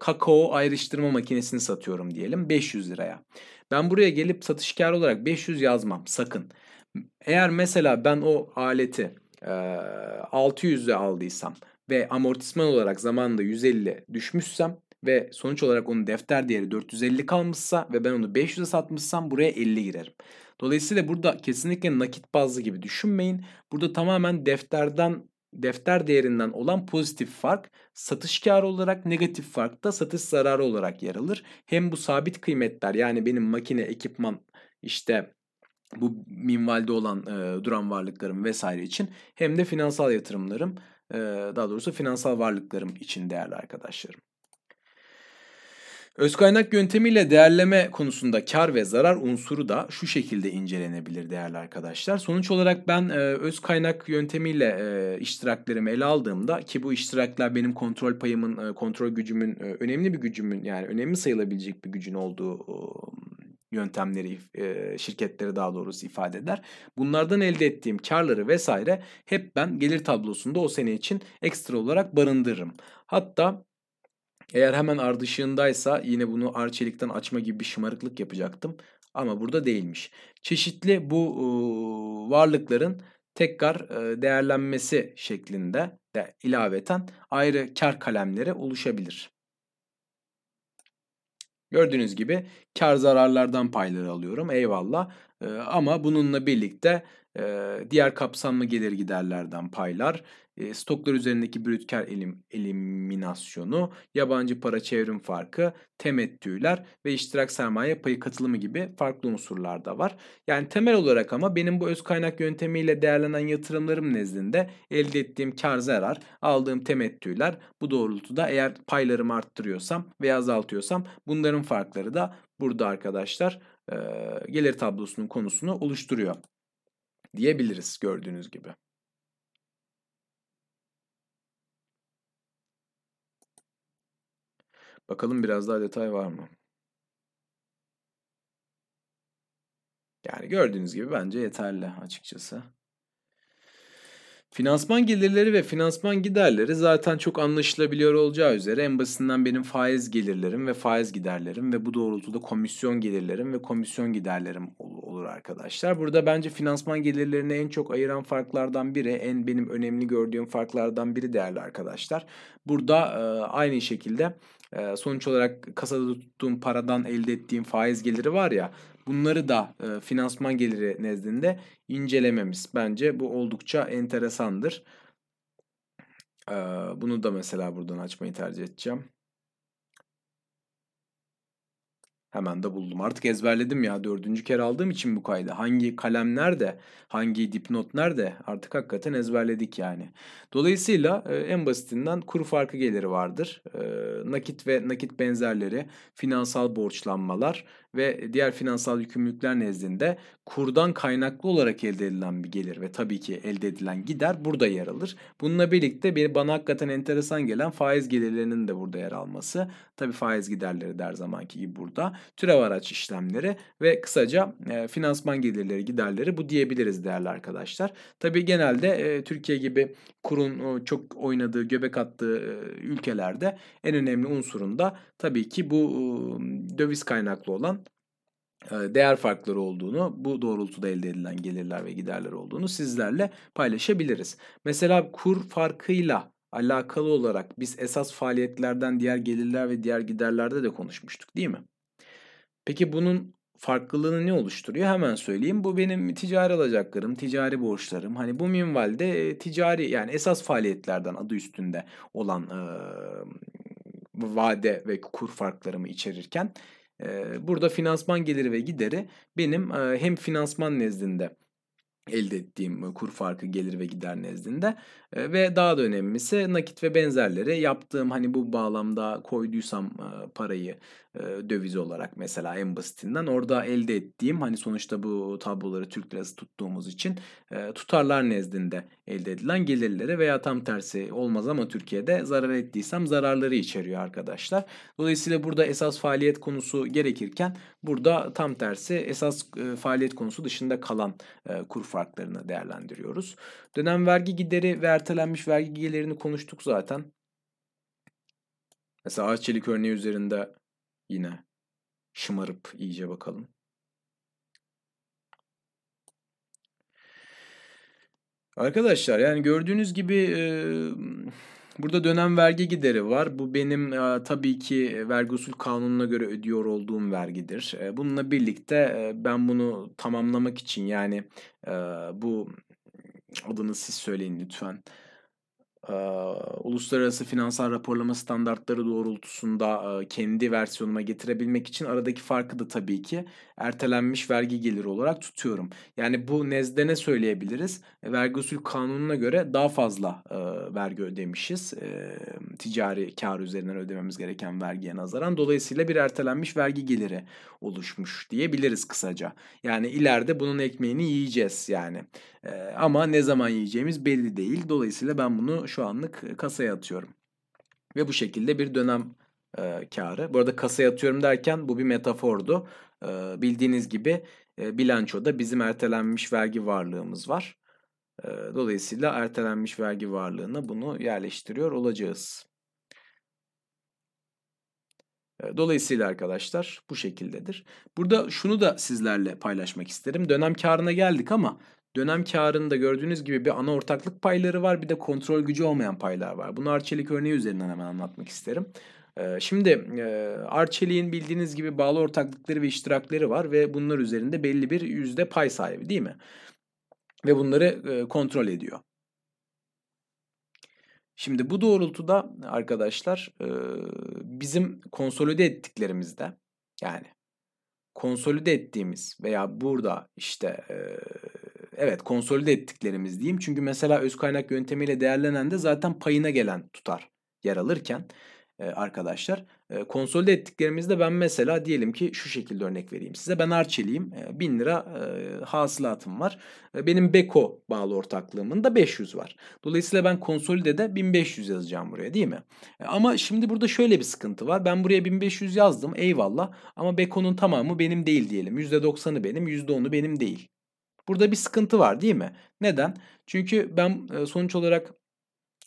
kakao ayrıştırma makinesini satıyorum diyelim 500 liraya. Ben buraya gelip satış karı olarak 500 yazmam sakın. Eğer mesela ben o aleti e, 600'e aldıysam ve amortisman olarak zamanında 150 düşmüşsem ve sonuç olarak onun defter değeri 450 kalmışsa ve ben onu 500'e satmışsam buraya 50 girerim. Dolayısıyla burada kesinlikle nakit bazlı gibi düşünmeyin. Burada tamamen defterden defter değerinden olan pozitif fark satış karı olarak negatif fark da satış zararı olarak yer alır. Hem bu sabit kıymetler yani benim makine, ekipman işte bu minvalde olan e, duran varlıklarım vesaire için hem de finansal yatırımlarım e, daha doğrusu finansal varlıklarım için değerli arkadaşlarım. Öz kaynak yöntemiyle değerleme konusunda kar ve zarar unsuru da şu şekilde incelenebilir değerli arkadaşlar. Sonuç olarak ben e, öz kaynak yöntemiyle e, iştiraklerimi ele aldığımda ki bu iştirakler benim kontrol payımın, e, kontrol gücümün e, önemli bir gücümün yani önemli sayılabilecek bir gücün olduğu e, yöntemleri, şirketleri daha doğrusu ifade eder. Bunlardan elde ettiğim karları vesaire hep ben gelir tablosunda o sene için ekstra olarak barındırırım. Hatta eğer hemen ardışığındaysa yine bunu arçelikten açma gibi bir şımarıklık yapacaktım. Ama burada değilmiş. Çeşitli bu e, varlıkların tekrar e, değerlenmesi şeklinde de ilaveten ayrı kar kalemleri oluşabilir. Gördüğünüz gibi kar zararlardan payları alıyorum eyvallah. E, ama bununla birlikte e, diğer kapsamlı gelir giderlerden paylar, stoklar üzerindeki brüt kar elim, eliminasyonu, yabancı para çevrim farkı, temettüler ve iştirak sermaye payı katılımı gibi farklı unsurlar da var. Yani temel olarak ama benim bu öz kaynak yöntemiyle değerlenen yatırımlarım nezdinde elde ettiğim kar zarar, aldığım temettüler bu doğrultuda eğer paylarımı arttırıyorsam veya azaltıyorsam bunların farkları da burada arkadaşlar gelir tablosunun konusunu oluşturuyor diyebiliriz gördüğünüz gibi. Bakalım biraz daha detay var mı? Yani gördüğünüz gibi bence yeterli açıkçası. Finansman gelirleri ve finansman giderleri zaten çok anlaşılabiliyor olacağı üzere en basitinden benim faiz gelirlerim ve faiz giderlerim ve bu doğrultuda komisyon gelirlerim ve komisyon giderlerim olur arkadaşlar. Burada bence finansman gelirlerini en çok ayıran farklardan biri, en benim önemli gördüğüm farklardan biri değerli arkadaşlar. Burada aynı şekilde e, sonuç olarak kasada tuttuğum paradan elde ettiğim faiz geliri var ya Bunları da e, finansman geliri nezdinde incelememiz bence bu oldukça enteresandır. E, bunu da mesela buradan açmayı tercih edeceğim. Hemen de buldum. Artık ezberledim ya. Dördüncü kere aldığım için bu kaydı. Hangi kalem nerede? Hangi dipnot nerede? Artık hakikaten ezberledik yani. Dolayısıyla e, en basitinden kuru farkı geliri vardır. E, nakit ve nakit benzerleri, finansal borçlanmalar ve diğer finansal yükümlülükler nezdinde kurdan kaynaklı olarak elde edilen bir gelir ve tabii ki elde edilen gider burada yer alır. Bununla birlikte bir bana hakikaten enteresan gelen faiz gelirlerinin de burada yer alması. Tabii faiz giderleri der zamanki gibi burada. Türev araç işlemleri ve kısaca e, finansman gelirleri giderleri bu diyebiliriz değerli arkadaşlar. Tabii genelde e, Türkiye gibi kurun o, çok oynadığı, göbek attığı e, ülkelerde en önemli unsurunda tabii ki bu e, döviz kaynaklı olan değer farkları olduğunu, bu doğrultuda elde edilen gelirler ve giderler olduğunu sizlerle paylaşabiliriz. Mesela kur farkıyla alakalı olarak biz esas faaliyetlerden diğer gelirler ve diğer giderlerde de konuşmuştuk değil mi? Peki bunun farklılığını ne oluşturuyor? Hemen söyleyeyim. Bu benim ticari alacaklarım, ticari borçlarım. Hani bu minvalde ticari yani esas faaliyetlerden adı üstünde olan e, vade ve kur farklarımı içerirken e, burada finansman geliri ve gideri benim hem finansman nezdinde elde ettiğim kur farkı gelir ve gider nezdinde ve daha da önemlisi nakit ve benzerleri yaptığım hani bu bağlamda koyduysam parayı döviz olarak mesela en basitinden orada elde ettiğim hani sonuçta bu tabloları Türk lirası tuttuğumuz için tutarlar nezdinde elde edilen gelirleri veya tam tersi olmaz ama Türkiye'de zarar ettiysem zararları içeriyor arkadaşlar. Dolayısıyla burada esas faaliyet konusu gerekirken burada tam tersi esas faaliyet konusu dışında kalan kur farklarını değerlendiriyoruz. Dönem vergi gideri ve ertelenmiş vergi gelirini konuştuk zaten. Mesela Arçelik örneği üzerinde yine şımarıp iyice bakalım. Arkadaşlar yani gördüğünüz gibi e, burada dönem vergi gideri var. Bu benim e, tabii ki vergi usul kanununa göre ödüyor olduğum vergidir. E, bununla birlikte e, ben bunu tamamlamak için yani e, bu adını siz söyleyin lütfen e, uluslararası finansal raporlama standartları doğrultusunda e, kendi versiyonuma getirebilmek için aradaki farkı da tabii ki ertelenmiş vergi geliri olarak tutuyorum. Yani bu nezde ne söyleyebiliriz? E, vergi usul kanununa göre daha fazla e, vergi ödemişiz. E, ticari kar üzerinden ödememiz gereken vergiye nazaran. Dolayısıyla bir ertelenmiş vergi geliri oluşmuş diyebiliriz kısaca. Yani ileride bunun ekmeğini yiyeceğiz yani. E, ama ne zaman yiyeceğimiz belli değil. Dolayısıyla ben bunu şu anlık kasaya atıyorum. Ve bu şekilde bir dönem e, karı. Bu arada kasaya atıyorum derken bu bir metafordu. E, bildiğiniz gibi e, bilançoda bizim ertelenmiş vergi varlığımız var. E, dolayısıyla ertelenmiş vergi varlığına bunu yerleştiriyor olacağız. Dolayısıyla arkadaşlar bu şekildedir. Burada şunu da sizlerle paylaşmak isterim. Dönem karına geldik ama Dönem karında gördüğünüz gibi bir ana ortaklık payları var bir de kontrol gücü olmayan paylar var. Bunu Arçelik örneği üzerinden hemen anlatmak isterim. Şimdi Arçelik'in bildiğiniz gibi bağlı ortaklıkları ve iştirakleri var ve bunlar üzerinde belli bir yüzde pay sahibi değil mi? Ve bunları kontrol ediyor. Şimdi bu doğrultuda arkadaşlar bizim konsolide ettiklerimizde yani konsolide ettiğimiz veya burada işte evet konsolide ettiklerimiz diyeyim. Çünkü mesela öz kaynak yöntemiyle değerlenen de zaten payına gelen tutar yer alırken e, arkadaşlar e, konsolide ettiklerimizde ben mesela diyelim ki şu şekilde örnek vereyim size. Ben Arçelik'im. E, 1000 lira e, hasılatım var. E, benim Beko bağlı ortaklığımın da 500 var. Dolayısıyla ben konsolidede 1500 yazacağım buraya değil mi? E, ama şimdi burada şöyle bir sıkıntı var. Ben buraya 1500 yazdım eyvallah ama Beko'nun tamamı benim değil diyelim. %90'ı benim %10'u benim değil. Burada bir sıkıntı var değil mi? Neden? Çünkü ben sonuç olarak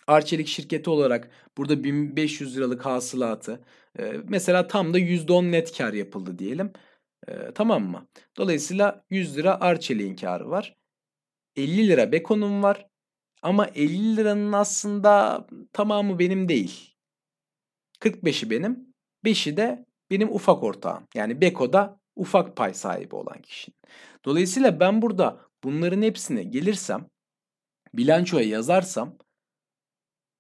Arçelik şirketi olarak burada 1500 liralık hasılatı mesela tam da %10 net kar yapıldı diyelim. Tamam mı? Dolayısıyla 100 lira Arçelik'in karı var. 50 lira Beko'nun var. Ama 50 liranın aslında tamamı benim değil. 45'i benim. 5'i de benim ufak ortağım. Yani Beko'da ufak pay sahibi olan kişinin. Dolayısıyla ben burada bunların hepsine gelirsem, bilançoya yazarsam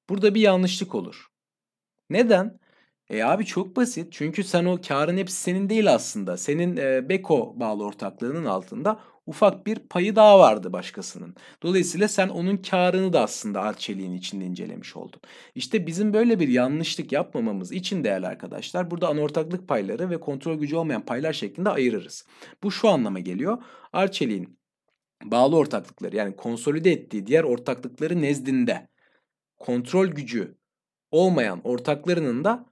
burada bir yanlışlık olur. Neden? E abi çok basit. Çünkü sen o karın hepsi senin değil aslında. Senin e, Beko bağlı ortaklığının altında ufak bir payı daha vardı başkasının. Dolayısıyla sen onun karını da aslında Arçelik'in içinde incelemiş oldun. İşte bizim böyle bir yanlışlık yapmamamız için değerli arkadaşlar burada anortaklık payları ve kontrol gücü olmayan paylar şeklinde ayırırız. Bu şu anlama geliyor. Arçelik'in bağlı ortaklıkları yani konsolide ettiği diğer ortaklıkları nezdinde kontrol gücü olmayan ortaklarının da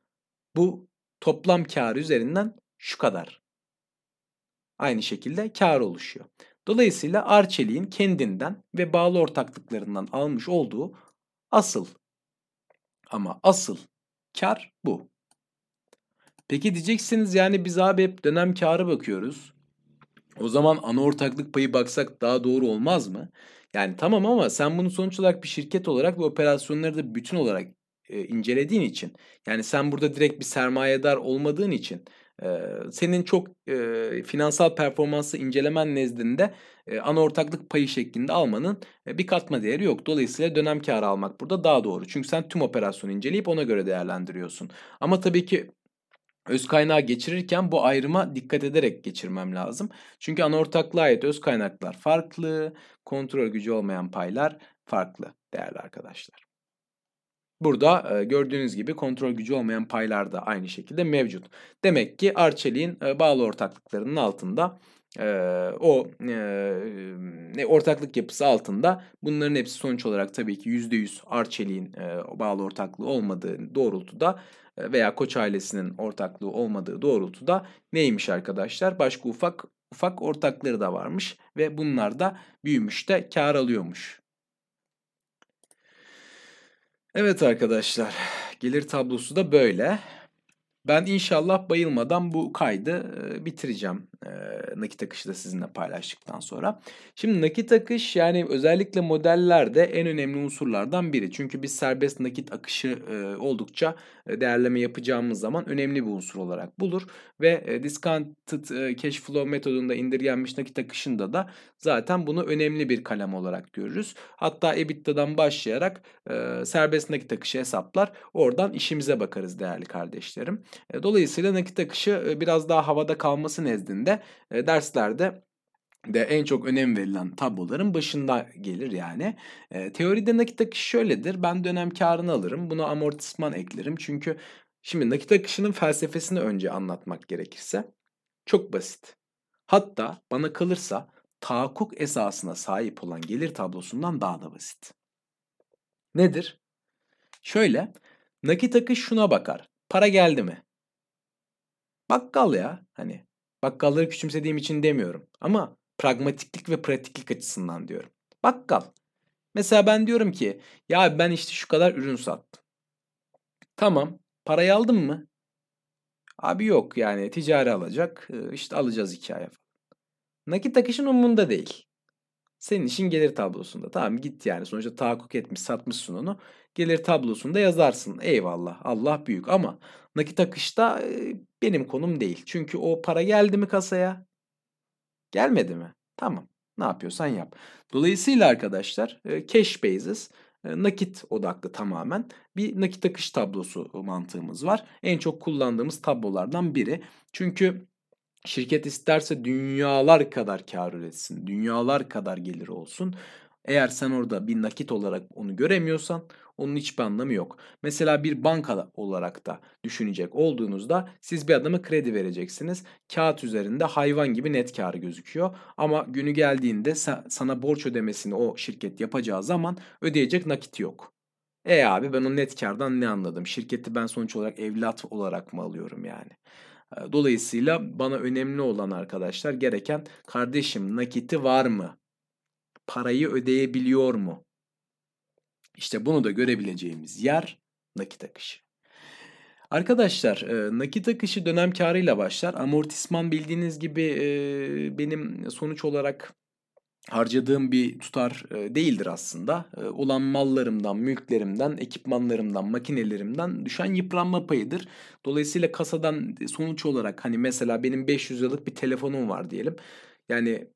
bu toplam kar üzerinden şu kadar. Aynı şekilde kar oluşuyor. Dolayısıyla Arçelik'in kendinden ve bağlı ortaklıklarından almış olduğu asıl ama asıl kar bu. Peki diyeceksiniz yani biz abi hep dönem karı bakıyoruz. O zaman ana ortaklık payı baksak daha doğru olmaz mı? Yani tamam ama sen bunu sonuç olarak bir şirket olarak ve operasyonları da bütün olarak e, incelediğin için yani sen burada direkt bir sermayedar olmadığın için senin çok e, finansal performansı incelemen nezdinde e, ana ortaklık payı şeklinde almanın e, bir katma değeri yok. Dolayısıyla dönem karı almak burada daha doğru. Çünkü sen tüm operasyonu inceleyip ona göre değerlendiriyorsun. Ama tabii ki öz kaynağı geçirirken bu ayrıma dikkat ederek geçirmem lazım. Çünkü ana ortaklığa ait öz kaynaklar farklı, kontrol gücü olmayan paylar farklı değerli arkadaşlar. Burada e, gördüğünüz gibi kontrol gücü olmayan paylar da aynı şekilde mevcut. Demek ki Arçelik'in e, bağlı ortaklıklarının altında e, o e, ortaklık yapısı altında bunların hepsi sonuç olarak tabii ki %100 Arçelik'in bağlı ortaklığı olmadığı doğrultuda veya Koç ailesinin ortaklığı olmadığı doğrultuda neymiş arkadaşlar? Başka ufak ufak ortakları da varmış ve bunlar da büyümüş de kar alıyormuş. Evet arkadaşlar, gelir tablosu da böyle. Ben inşallah bayılmadan bu kaydı bitireceğim nakit akışı da sizinle paylaştıktan sonra. Şimdi nakit akış yani özellikle modellerde en önemli unsurlardan biri. Çünkü biz serbest nakit akışı oldukça değerleme yapacağımız zaman önemli bir unsur olarak bulur. Ve discounted cash flow metodunda indirgenmiş nakit akışında da zaten bunu önemli bir kalem olarak görürüz. Hatta EBITDA'dan başlayarak serbest nakit akışı hesaplar. Oradan işimize bakarız değerli kardeşlerim. Dolayısıyla nakit akışı biraz daha havada kalması nezdinde derslerde de en çok önem verilen tabloların başında gelir yani. E, teoride nakit akışı şöyledir. Ben dönem karını alırım. Buna amortisman eklerim. Çünkü şimdi nakit akışının felsefesini önce anlatmak gerekirse çok basit. Hatta bana kalırsa tahakkuk esasına sahip olan gelir tablosundan daha da basit. Nedir? Şöyle, nakit akış şuna bakar. Para geldi mi? Bakkal ya hani bakkalları küçümsediğim için demiyorum ama pragmatiklik ve pratiklik açısından diyorum. Bakkal. Mesela ben diyorum ki ya ben işte şu kadar ürün sattım. Tamam parayı aldın mı? Abi yok yani ticari alacak işte alacağız iki aya falan. Nakit akışın umurunda değil. Senin işin gelir tablosunda. Tamam git yani sonuçta tahakkuk etmiş satmışsın onu. Gelir tablosunda yazarsın. Eyvallah Allah büyük ama nakit akışta benim konum değil. Çünkü o para geldi mi kasaya? Gelmedi mi? Tamam. Ne yapıyorsan yap. Dolayısıyla arkadaşlar cash basis nakit odaklı tamamen bir nakit akış tablosu mantığımız var. En çok kullandığımız tablolardan biri. Çünkü Şirket isterse dünyalar kadar kar üretsin, dünyalar kadar gelir olsun. Eğer sen orada bir nakit olarak onu göremiyorsan onun hiçbir anlamı yok. Mesela bir banka olarak da düşünecek olduğunuzda siz bir adama kredi vereceksiniz. Kağıt üzerinde hayvan gibi net karı gözüküyor. Ama günü geldiğinde sana borç ödemesini o şirket yapacağı zaman ödeyecek nakit yok. E abi ben o net kardan ne anladım? Şirketi ben sonuç olarak evlat olarak mı alıyorum yani? Dolayısıyla bana önemli olan arkadaşlar gereken kardeşim nakiti var mı? Parayı ödeyebiliyor mu? İşte bunu da görebileceğimiz yer nakit akışı. Arkadaşlar nakit akışı dönem karıyla başlar. Amortisman bildiğiniz gibi benim sonuç olarak harcadığım bir tutar değildir aslında. Olan mallarımdan, mülklerimden, ekipmanlarımdan, makinelerimden düşen yıpranma payıdır. Dolayısıyla kasadan sonuç olarak hani mesela benim 500 liralık bir telefonum var diyelim. Yani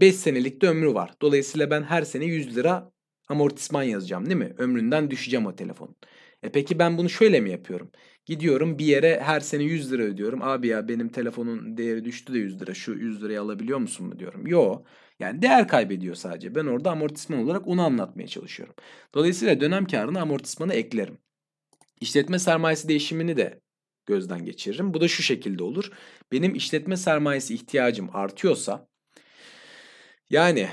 5 senelik de ömrü var. Dolayısıyla ben her sene 100 lira amortisman yazacağım değil mi? Ömründen düşeceğim o telefonun. E peki ben bunu şöyle mi yapıyorum? Gidiyorum bir yere her sene 100 lira ödüyorum. Abi ya benim telefonun değeri düştü de 100 lira. Şu 100 lirayı alabiliyor musun mu diyorum. Yo. Yani değer kaybediyor sadece. Ben orada amortisman olarak onu anlatmaya çalışıyorum. Dolayısıyla dönem karını amortismana eklerim. İşletme sermayesi değişimini de gözden geçiririm. Bu da şu şekilde olur. Benim işletme sermayesi ihtiyacım artıyorsa yani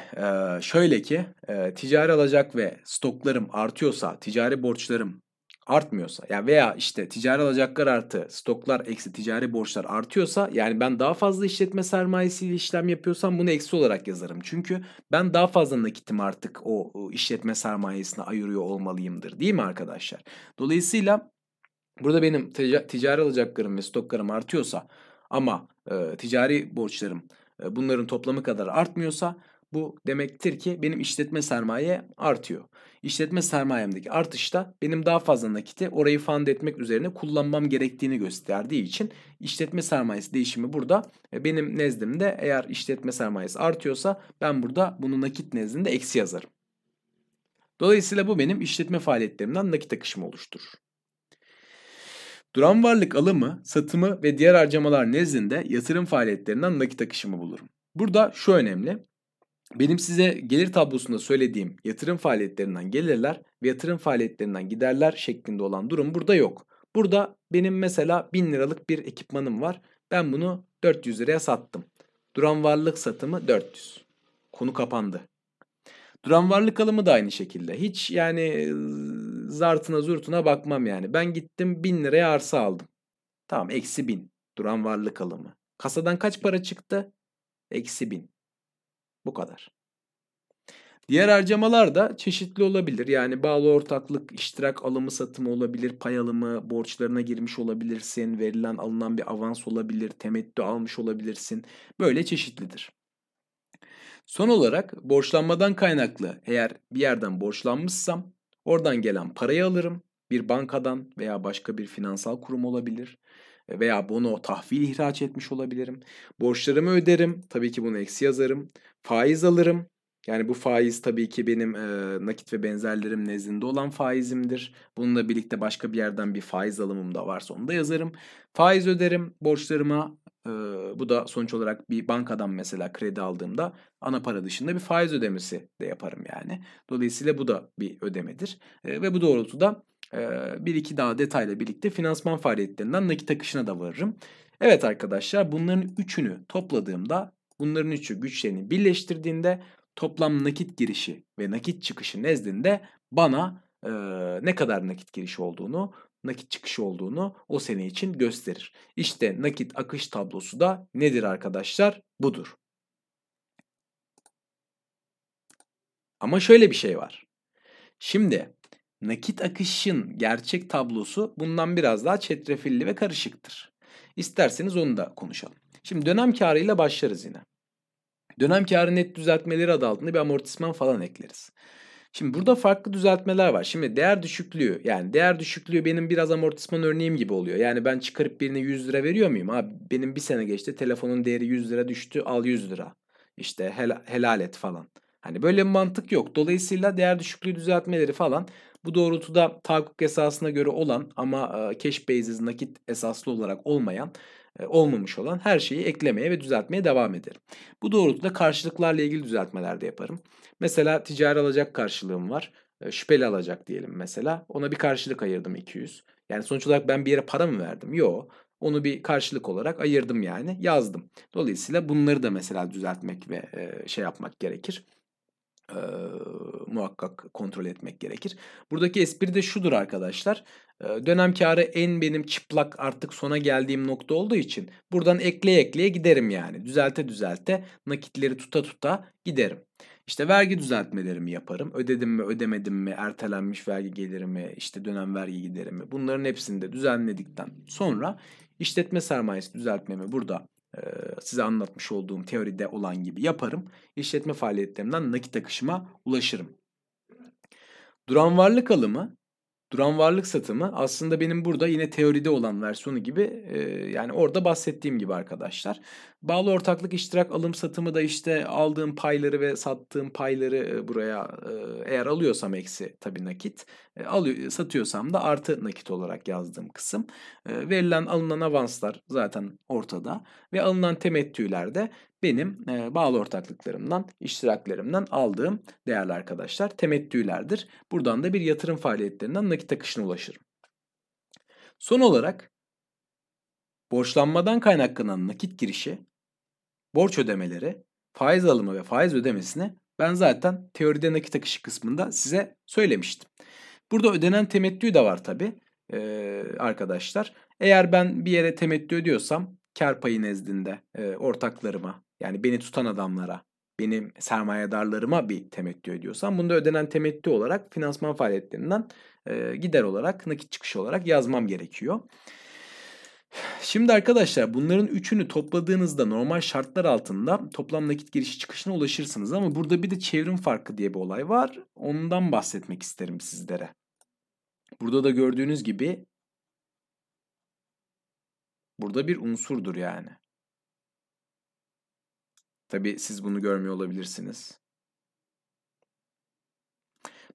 şöyle ki ticari alacak ve stoklarım artıyorsa, ticari borçlarım artmıyorsa ya veya işte ticari alacaklar artı stoklar eksi ticari borçlar artıyorsa yani ben daha fazla işletme sermayesiyle işlem yapıyorsam bunu eksi olarak yazarım. Çünkü ben daha fazla nakitim artık o, işletme sermayesine ayırıyor olmalıyımdır değil mi arkadaşlar? Dolayısıyla burada benim ticari alacaklarım ve stoklarım artıyorsa ama e, ticari borçlarım e, bunların toplamı kadar artmıyorsa bu demektir ki benim işletme sermaye artıyor. İşletme sermayemdeki artışta benim daha fazla nakiti orayı fund etmek üzerine kullanmam gerektiğini gösterdiği için işletme sermayesi değişimi burada e, benim nezdimde eğer işletme sermayesi artıyorsa ben burada bunu nakit nezdinde eksi yazarım. Dolayısıyla bu benim işletme faaliyetlerimden nakit akışımı oluşturur. Duran varlık alımı, satımı ve diğer harcamalar nezdinde yatırım faaliyetlerinden nakit akışımı bulurum. Burada şu önemli. Benim size gelir tablosunda söylediğim yatırım faaliyetlerinden gelirler ve yatırım faaliyetlerinden giderler şeklinde olan durum burada yok. Burada benim mesela 1000 liralık bir ekipmanım var. Ben bunu 400 liraya sattım. Duran varlık satımı 400. Konu kapandı. Duran varlık alımı da aynı şekilde. Hiç yani zartına zurtuna bakmam yani. Ben gittim 1000 liraya arsa aldım. Tamam eksi 1000. Duran varlık alımı. Kasadan kaç para çıktı? Eksi 1000. Bu kadar. Diğer harcamalar da çeşitli olabilir. Yani bağlı ortaklık, iştirak alımı satımı olabilir, pay alımı, borçlarına girmiş olabilirsin, verilen alınan bir avans olabilir, temettü almış olabilirsin. Böyle çeşitlidir. Son olarak borçlanmadan kaynaklı eğer bir yerden borçlanmışsam oradan gelen parayı alırım. Bir bankadan veya başka bir finansal kurum olabilir veya bono tahvil ihraç etmiş olabilirim. Borçlarımı öderim. Tabii ki bunu eksi yazarım. Faiz alırım. Yani bu faiz tabii ki benim e, nakit ve benzerlerim nezdinde olan faizimdir. Bununla birlikte başka bir yerden bir faiz alımım da varsa onu da yazarım. Faiz öderim borçlarıma. E, bu da sonuç olarak bir bankadan mesela kredi aldığımda ana para dışında bir faiz ödemesi de yaparım yani. Dolayısıyla bu da bir ödemedir. E, ve bu doğrultuda bir iki daha detayla birlikte finansman faaliyetlerinden nakit akışına da varırım. Evet arkadaşlar bunların üçünü topladığımda bunların üçü güçlerini birleştirdiğinde toplam nakit girişi ve nakit çıkışı nezdinde bana e, ne kadar nakit girişi olduğunu, nakit çıkışı olduğunu o sene için gösterir. İşte nakit akış tablosu da nedir arkadaşlar? Budur. Ama şöyle bir şey var. Şimdi nakit akışın gerçek tablosu bundan biraz daha çetrefilli ve karışıktır. İsterseniz onu da konuşalım. Şimdi dönem karıyla başlarız yine. Dönem karı net düzeltmeleri adı altında bir amortisman falan ekleriz. Şimdi burada farklı düzeltmeler var. Şimdi değer düşüklüğü yani değer düşüklüğü benim biraz amortisman örneğim gibi oluyor. Yani ben çıkarıp birine 100 lira veriyor muyum? Abi benim bir sene geçti telefonun değeri 100 lira düştü al 100 lira. İşte hel helal et falan. Hani böyle bir mantık yok. Dolayısıyla değer düşüklüğü düzeltmeleri falan bu doğrultuda tahakkuk esasına göre olan ama cash basis nakit esaslı olarak olmayan olmamış olan her şeyi eklemeye ve düzeltmeye devam ederim. Bu doğrultuda karşılıklarla ilgili düzeltmeler de yaparım. Mesela ticari alacak karşılığım var. Şüpheli alacak diyelim mesela. Ona bir karşılık ayırdım 200. Yani sonuç olarak ben bir yere para mı verdim? Yok. Onu bir karşılık olarak ayırdım yani yazdım. Dolayısıyla bunları da mesela düzeltmek ve şey yapmak gerekir e, muhakkak kontrol etmek gerekir. Buradaki espri de şudur arkadaşlar. E, dönem karı en benim çıplak artık sona geldiğim nokta olduğu için buradan ekleye ekleye giderim yani. Düzelte düzelte nakitleri tuta tuta giderim. İşte vergi düzeltmelerimi yaparım. Ödedim mi ödemedim mi ertelenmiş vergi gelirimi işte dönem vergi giderimi bunların hepsini de düzenledikten sonra işletme sermayesi düzeltmemi burada size anlatmış olduğum teoride olan gibi yaparım. İşletme faaliyetlerimden nakit akışıma ulaşırım. Duran varlık alımı, duran varlık satımı aslında benim burada yine teoride olan versiyonu gibi yani orada bahsettiğim gibi arkadaşlar. Bağlı ortaklık iştirak alım satımı da işte aldığım payları ve sattığım payları buraya eğer alıyorsam eksi tabii nakit, alıyor, satıyorsam da artı nakit olarak yazdığım kısım. Verilen alınan avanslar zaten ortada ve alınan temettüler de benim bağlı ortaklıklarımdan, iştiraklerimden aldığım değerli arkadaşlar temettülerdir. Buradan da bir yatırım faaliyetlerinden nakit akışına ulaşırım. Son olarak borçlanmadan kaynaklanan nakit girişi borç ödemeleri, faiz alımı ve faiz ödemesini ben zaten teoride nakit akışı kısmında size söylemiştim. Burada ödenen temettü de var tabi ee, arkadaşlar. Eğer ben bir yere temettü ödüyorsam kar payı nezdinde e, ortaklarıma yani beni tutan adamlara, benim sermayedarlarıma bir temettü ödüyorsam bunda ödenen temettü olarak finansman faaliyetlerinden e, gider olarak nakit çıkışı olarak yazmam gerekiyor. Şimdi arkadaşlar bunların üçünü topladığınızda normal şartlar altında toplam nakit girişi çıkışına ulaşırsınız. Ama burada bir de çevrim farkı diye bir olay var. Ondan bahsetmek isterim sizlere. Burada da gördüğünüz gibi burada bir unsurdur yani. Tabi siz bunu görmüyor olabilirsiniz.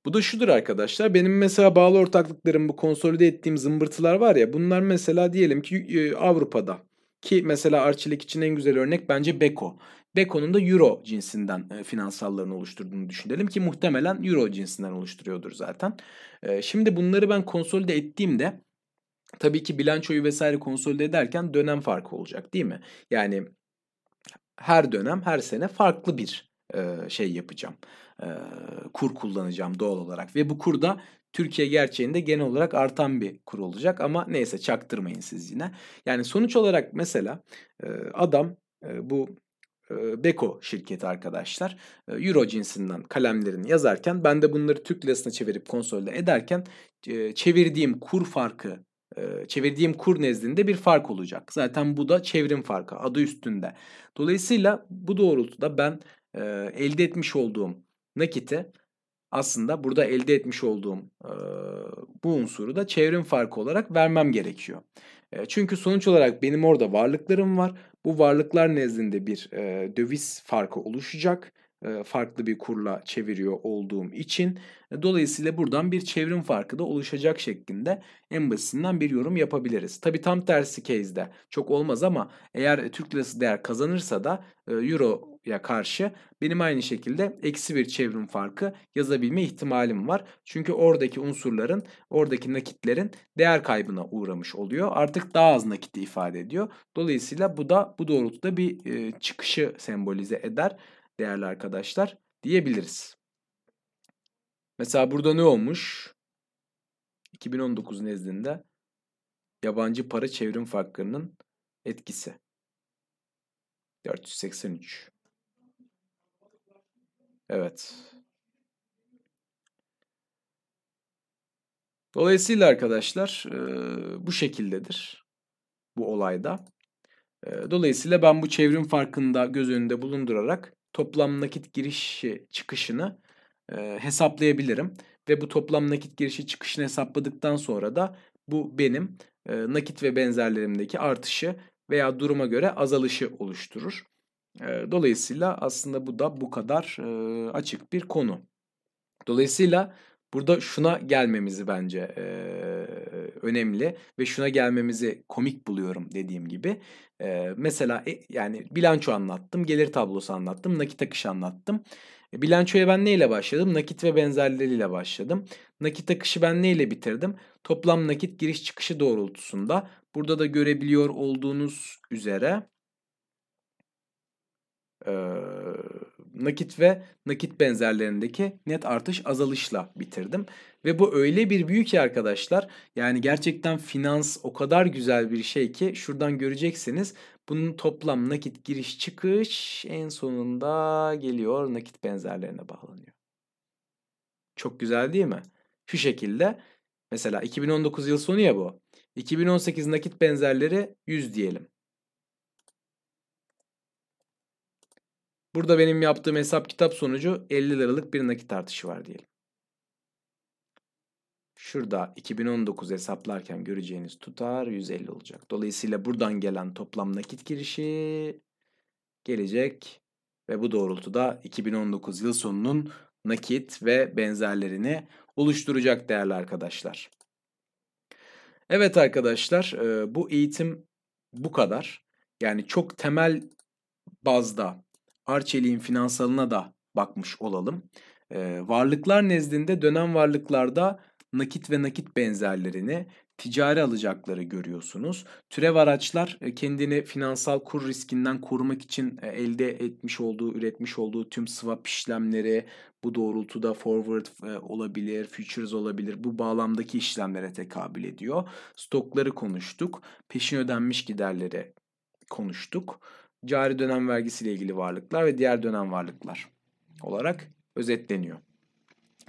Bu da şudur arkadaşlar. Benim mesela bağlı ortaklıklarım bu konsolide ettiğim zımbırtılar var ya. Bunlar mesela diyelim ki Avrupa'da. Ki mesela arçelik için en güzel örnek bence Beko. Beko'nun da Euro cinsinden e, finansallarını oluşturduğunu düşünelim ki muhtemelen Euro cinsinden oluşturuyordur zaten. E, şimdi bunları ben konsolide ettiğimde tabii ki bilançoyu vesaire konsolide ederken dönem farkı olacak değil mi? Yani her dönem her sene farklı bir e, şey yapacağım kur kullanacağım doğal olarak. Ve bu kur da Türkiye gerçeğinde genel olarak artan bir kur olacak ama neyse çaktırmayın siz yine. Yani sonuç olarak mesela adam bu Beko şirketi arkadaşlar Euro cinsinden kalemlerini yazarken ben de bunları Türk lirasına çevirip konsolde ederken çevirdiğim kur farkı çevirdiğim kur nezdinde bir fark olacak. Zaten bu da çevrim farkı adı üstünde. Dolayısıyla bu doğrultuda ben elde etmiş olduğum nakiti aslında burada elde etmiş olduğum e, bu unsuru da çevrim farkı olarak vermem gerekiyor. E, çünkü sonuç olarak benim orada varlıklarım var. Bu varlıklar nezdinde bir e, döviz farkı oluşacak farklı bir kurla çeviriyor olduğum için. Dolayısıyla buradan bir çevrim farkı da oluşacak şeklinde en basitinden bir yorum yapabiliriz. Tabi tam tersi case'de çok olmaz ama eğer Türk lirası değer kazanırsa da Euro'ya karşı benim aynı şekilde eksi bir çevrim farkı yazabilme ihtimalim var. Çünkü oradaki unsurların, oradaki nakitlerin değer kaybına uğramış oluyor. Artık daha az nakiti ifade ediyor. Dolayısıyla bu da bu doğrultuda bir çıkışı sembolize eder değerli arkadaşlar diyebiliriz. Mesela burada ne olmuş? 2019 nezdinde yabancı para çevrim farklarının etkisi. 483. Evet. Dolayısıyla arkadaşlar bu şekildedir bu olayda. Dolayısıyla ben bu çevrim farkında göz önünde bulundurarak toplam nakit girişi çıkışını e, hesaplayabilirim. Ve bu toplam nakit girişi çıkışını hesapladıktan sonra da bu benim e, nakit ve benzerlerimdeki artışı veya duruma göre azalışı oluşturur. Dolayısıyla aslında bu da bu kadar açık bir konu. Dolayısıyla burada şuna gelmemizi bence önemli ve şuna gelmemizi komik buluyorum dediğim gibi. Mesela e, yani bilanço anlattım, gelir tablosu anlattım, nakit akışı anlattım. E, bilançoya ben neyle başladım? Nakit ve benzerleriyle başladım. Nakit akışı ben neyle bitirdim? Toplam nakit giriş çıkışı doğrultusunda. Burada da görebiliyor olduğunuz üzere e, nakit ve nakit benzerlerindeki net artış azalışla bitirdim. Ve bu öyle bir büyük ki arkadaşlar yani gerçekten finans o kadar güzel bir şey ki şuradan göreceksiniz bunun toplam nakit giriş çıkış en sonunda geliyor nakit benzerlerine bağlanıyor. Çok güzel değil mi? Şu şekilde mesela 2019 yıl sonu ya bu. 2018 nakit benzerleri 100 diyelim. Burada benim yaptığım hesap kitap sonucu 50 liralık bir nakit artışı var diyelim. Şurada 2019 hesaplarken göreceğiniz tutar 150 olacak. Dolayısıyla buradan gelen toplam nakit girişi gelecek ve bu doğrultuda 2019 yıl sonunun nakit ve benzerlerini oluşturacak değerli arkadaşlar. Evet arkadaşlar bu eğitim bu kadar. Yani çok temel bazda Arçelik'in finansalına da bakmış olalım. Varlıklar nezdinde dönem varlıklarda nakit ve nakit benzerlerini, ticari alacakları görüyorsunuz. Türev araçlar e, kendini finansal kur riskinden korumak için e, elde etmiş olduğu, üretmiş olduğu tüm swap işlemleri, bu doğrultuda forward e, olabilir, futures olabilir. Bu bağlamdaki işlemlere tekabül ediyor. Stokları konuştuk. Peşin ödenmiş giderleri konuştuk. Cari dönem vergisiyle ilgili varlıklar ve diğer dönem varlıklar olarak özetleniyor.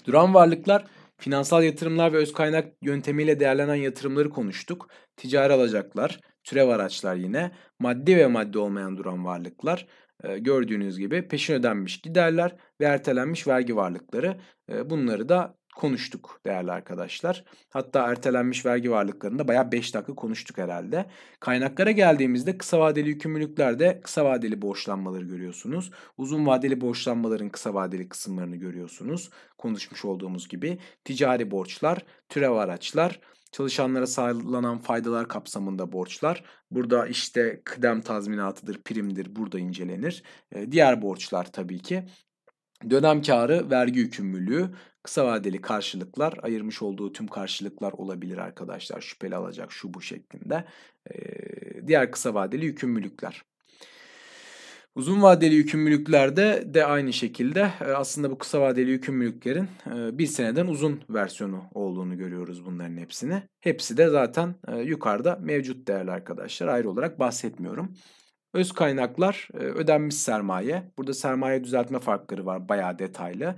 Duran varlıklar Finansal yatırımlar ve öz kaynak yöntemiyle değerlenen yatırımları konuştuk. Ticari alacaklar, türev araçlar yine, maddi ve maddi olmayan duran varlıklar, gördüğünüz gibi peşin ödenmiş giderler ve ertelenmiş vergi varlıkları. bunları da konuştuk değerli arkadaşlar. Hatta ertelenmiş vergi varlıklarında bayağı 5 dakika konuştuk herhalde. Kaynaklara geldiğimizde kısa vadeli yükümlülüklerde kısa vadeli borçlanmaları görüyorsunuz. Uzun vadeli borçlanmaların kısa vadeli kısımlarını görüyorsunuz. Konuşmuş olduğumuz gibi ticari borçlar, türev araçlar, çalışanlara sağlanan faydalar kapsamında borçlar. Burada işte kıdem tazminatıdır, primdir burada incelenir. Diğer borçlar tabii ki Dönem karı vergi yükümlülüğü, kısa vadeli karşılıklar, ayırmış olduğu tüm karşılıklar olabilir arkadaşlar. Şüpheli alacak şu bu şeklinde. Ee, diğer kısa vadeli yükümlülükler. Uzun vadeli yükümlülüklerde de aynı şekilde aslında bu kısa vadeli yükümlülüklerin bir seneden uzun versiyonu olduğunu görüyoruz bunların hepsini. Hepsi de zaten yukarıda mevcut değerli arkadaşlar. Ayrı olarak bahsetmiyorum. Öz kaynaklar, ödenmiş sermaye. Burada sermaye düzeltme farkları var bayağı detaylı.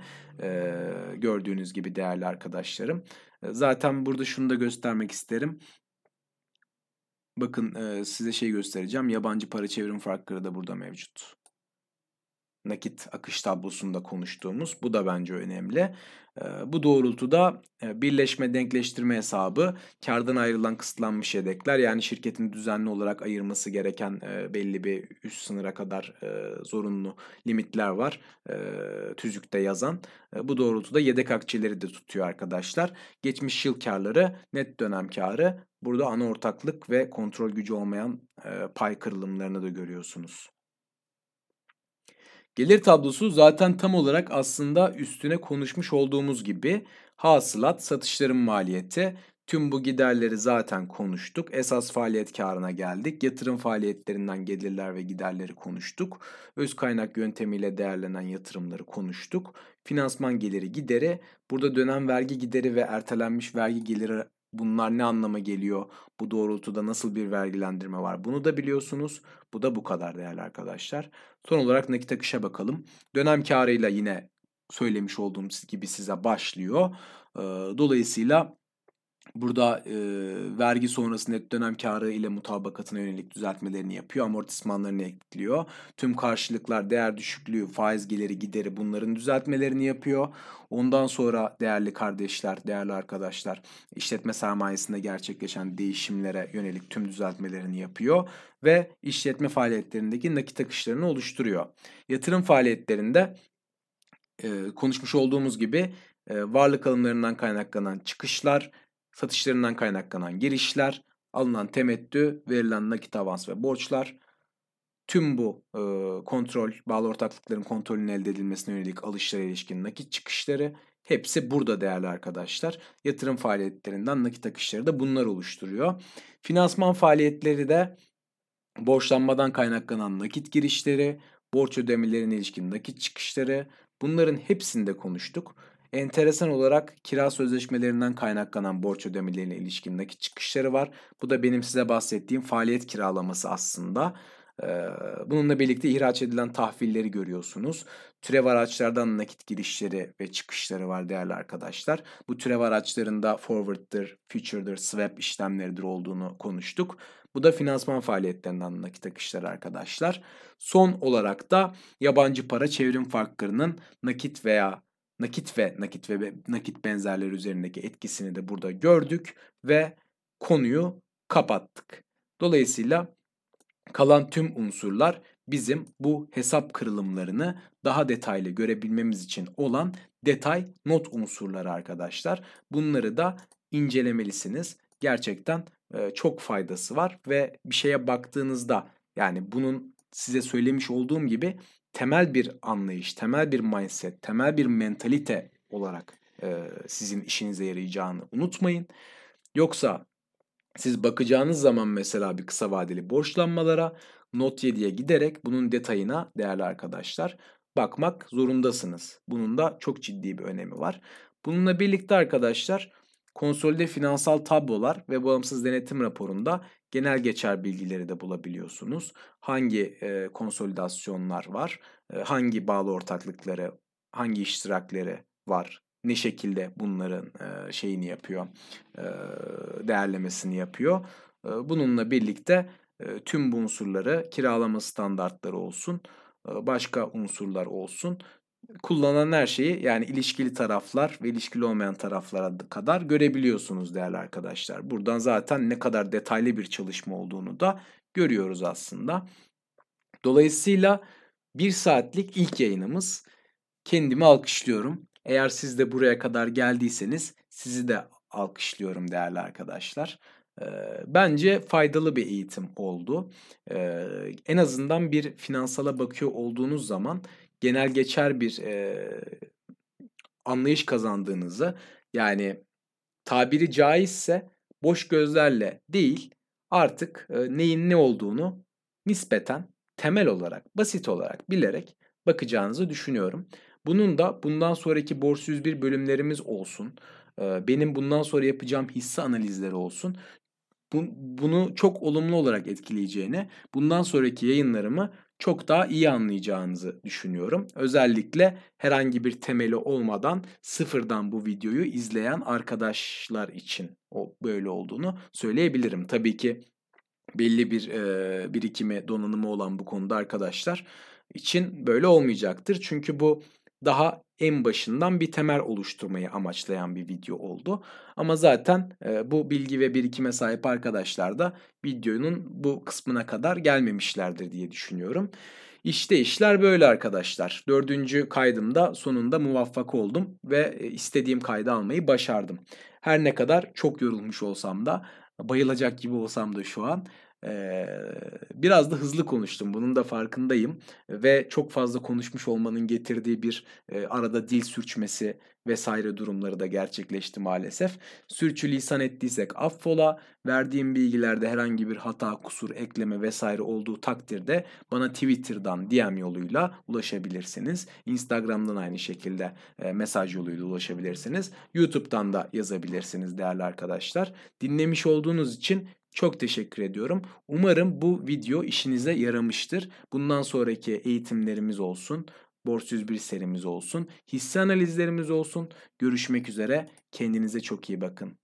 gördüğünüz gibi değerli arkadaşlarım. zaten burada şunu da göstermek isterim. Bakın size şey göstereceğim. Yabancı para çevrim farkları da burada mevcut nakit akış tablosunda konuştuğumuz. Bu da bence önemli. Bu doğrultuda birleşme denkleştirme hesabı, kardan ayrılan kısıtlanmış yedekler yani şirketin düzenli olarak ayırması gereken belli bir üst sınıra kadar zorunlu limitler var tüzükte yazan. Bu doğrultuda yedek akçeleri de tutuyor arkadaşlar. Geçmiş yıl karları, net dönem karı, burada ana ortaklık ve kontrol gücü olmayan pay kırılımlarını da görüyorsunuz. Gelir tablosu zaten tam olarak aslında üstüne konuşmuş olduğumuz gibi hasılat, satışların maliyeti, tüm bu giderleri zaten konuştuk. Esas faaliyet karına geldik. Yatırım faaliyetlerinden gelirler ve giderleri konuştuk. Öz kaynak yöntemiyle değerlenen yatırımları konuştuk. Finansman geliri gideri, burada dönem vergi gideri ve ertelenmiş vergi geliri Bunlar ne anlama geliyor? Bu doğrultuda nasıl bir vergilendirme var? Bunu da biliyorsunuz. Bu da bu kadar değerli arkadaşlar. Son olarak nakit akışa bakalım. Dönem karıyla yine söylemiş olduğum gibi size başlıyor. Dolayısıyla Burada e, vergi sonrası net dönem karı ile mutabakatına yönelik düzeltmelerini yapıyor. Amortismanlarını ekliyor. Tüm karşılıklar, değer düşüklüğü, faiz geliri, gideri bunların düzeltmelerini yapıyor. Ondan sonra değerli kardeşler, değerli arkadaşlar işletme sermayesinde gerçekleşen değişimlere yönelik tüm düzeltmelerini yapıyor. Ve işletme faaliyetlerindeki nakit akışlarını oluşturuyor. Yatırım faaliyetlerinde e, konuşmuş olduğumuz gibi varlık alımlarından kaynaklanan çıkışlar, satışlarından kaynaklanan girişler, alınan temettü, verilen nakit avans ve borçlar, tüm bu e, kontrol, bağlı ortaklıkların kontrolünün elde edilmesine yönelik alışlara ilişkin nakit çıkışları hepsi burada değerli arkadaşlar. Yatırım faaliyetlerinden nakit akışları da bunlar oluşturuyor. Finansman faaliyetleri de borçlanmadan kaynaklanan nakit girişleri, borç ödemelerine ilişkin nakit çıkışları bunların hepsinde konuştuk. Enteresan olarak kira sözleşmelerinden kaynaklanan borç ödemelerine ilişkin çıkışları var. Bu da benim size bahsettiğim faaliyet kiralaması aslında. Bununla birlikte ihraç edilen tahvilleri görüyorsunuz. Türev araçlardan nakit girişleri ve çıkışları var değerli arkadaşlar. Bu türev araçlarında forward'dır, future'dır, swap işlemleridir olduğunu konuştuk. Bu da finansman faaliyetlerinden nakit akışları arkadaşlar. Son olarak da yabancı para çevrim farklarının nakit veya nakit ve nakit ve nakit benzerleri üzerindeki etkisini de burada gördük ve konuyu kapattık. Dolayısıyla kalan tüm unsurlar bizim bu hesap kırılımlarını daha detaylı görebilmemiz için olan detay not unsurları arkadaşlar. Bunları da incelemelisiniz. Gerçekten çok faydası var ve bir şeye baktığınızda yani bunun size söylemiş olduğum gibi temel bir anlayış, temel bir mindset, temel bir mentalite olarak sizin işinize yarayacağını unutmayın. Yoksa siz bakacağınız zaman mesela bir kısa vadeli borçlanmalara Not 7'ye giderek bunun detayına değerli arkadaşlar bakmak zorundasınız. Bunun da çok ciddi bir önemi var. Bununla birlikte arkadaşlar konsolide finansal tablolar ve bağımsız denetim raporunda genel geçer bilgileri de bulabiliyorsunuz. Hangi e, konsolidasyonlar var, e, hangi bağlı ortaklıkları, hangi iştirakleri var, ne şekilde bunların e, şeyini yapıyor, e, değerlemesini yapıyor. E, bununla birlikte e, tüm bu unsurları kiralama standartları olsun, başka unsurlar olsun kullanan her şeyi yani ilişkili taraflar ve ilişkili olmayan taraflara kadar görebiliyorsunuz değerli arkadaşlar. Buradan zaten ne kadar detaylı bir çalışma olduğunu da görüyoruz aslında. Dolayısıyla bir saatlik ilk yayınımız. Kendimi alkışlıyorum. Eğer siz de buraya kadar geldiyseniz sizi de alkışlıyorum değerli arkadaşlar. Bence faydalı bir eğitim oldu. En azından bir finansala bakıyor olduğunuz zaman genel geçer bir anlayış kazandığınızı yani tabiri caizse boş gözlerle değil artık neyin ne olduğunu nispeten temel olarak, basit olarak bilerek bakacağınızı düşünüyorum. Bunun da bundan sonraki Borsa 101 bölümlerimiz olsun. Benim bundan sonra yapacağım hisse analizleri olsun bunu çok olumlu olarak etkileyeceğini, bundan sonraki yayınlarımı çok daha iyi anlayacağınızı düşünüyorum. Özellikle herhangi bir temeli olmadan sıfırdan bu videoyu izleyen arkadaşlar için o böyle olduğunu söyleyebilirim. Tabii ki belli bir e, birikimi, donanımı olan bu konuda arkadaşlar için böyle olmayacaktır. Çünkü bu daha en başından bir temel oluşturmayı amaçlayan bir video oldu. Ama zaten e, bu bilgi ve birikime sahip arkadaşlar da videonun bu kısmına kadar gelmemişlerdir diye düşünüyorum. İşte işler böyle arkadaşlar. Dördüncü kaydımda sonunda muvaffak oldum ve istediğim kaydı almayı başardım. Her ne kadar çok yorulmuş olsam da bayılacak gibi olsam da şu an biraz da hızlı konuştum. Bunun da farkındayım. Ve çok fazla konuşmuş olmanın getirdiği bir arada dil sürçmesi vesaire durumları da gerçekleşti maalesef. Sürçülisan ettiysek affola. Verdiğim bilgilerde herhangi bir hata, kusur, ekleme vesaire olduğu takdirde bana Twitter'dan DM yoluyla ulaşabilirsiniz. Instagram'dan aynı şekilde mesaj yoluyla ulaşabilirsiniz. YouTube'dan da yazabilirsiniz değerli arkadaşlar. Dinlemiş olduğunuz için çok teşekkür ediyorum. Umarım bu video işinize yaramıştır. Bundan sonraki eğitimlerimiz olsun, Borsa 101 serimiz olsun, hisse analizlerimiz olsun. Görüşmek üzere. Kendinize çok iyi bakın.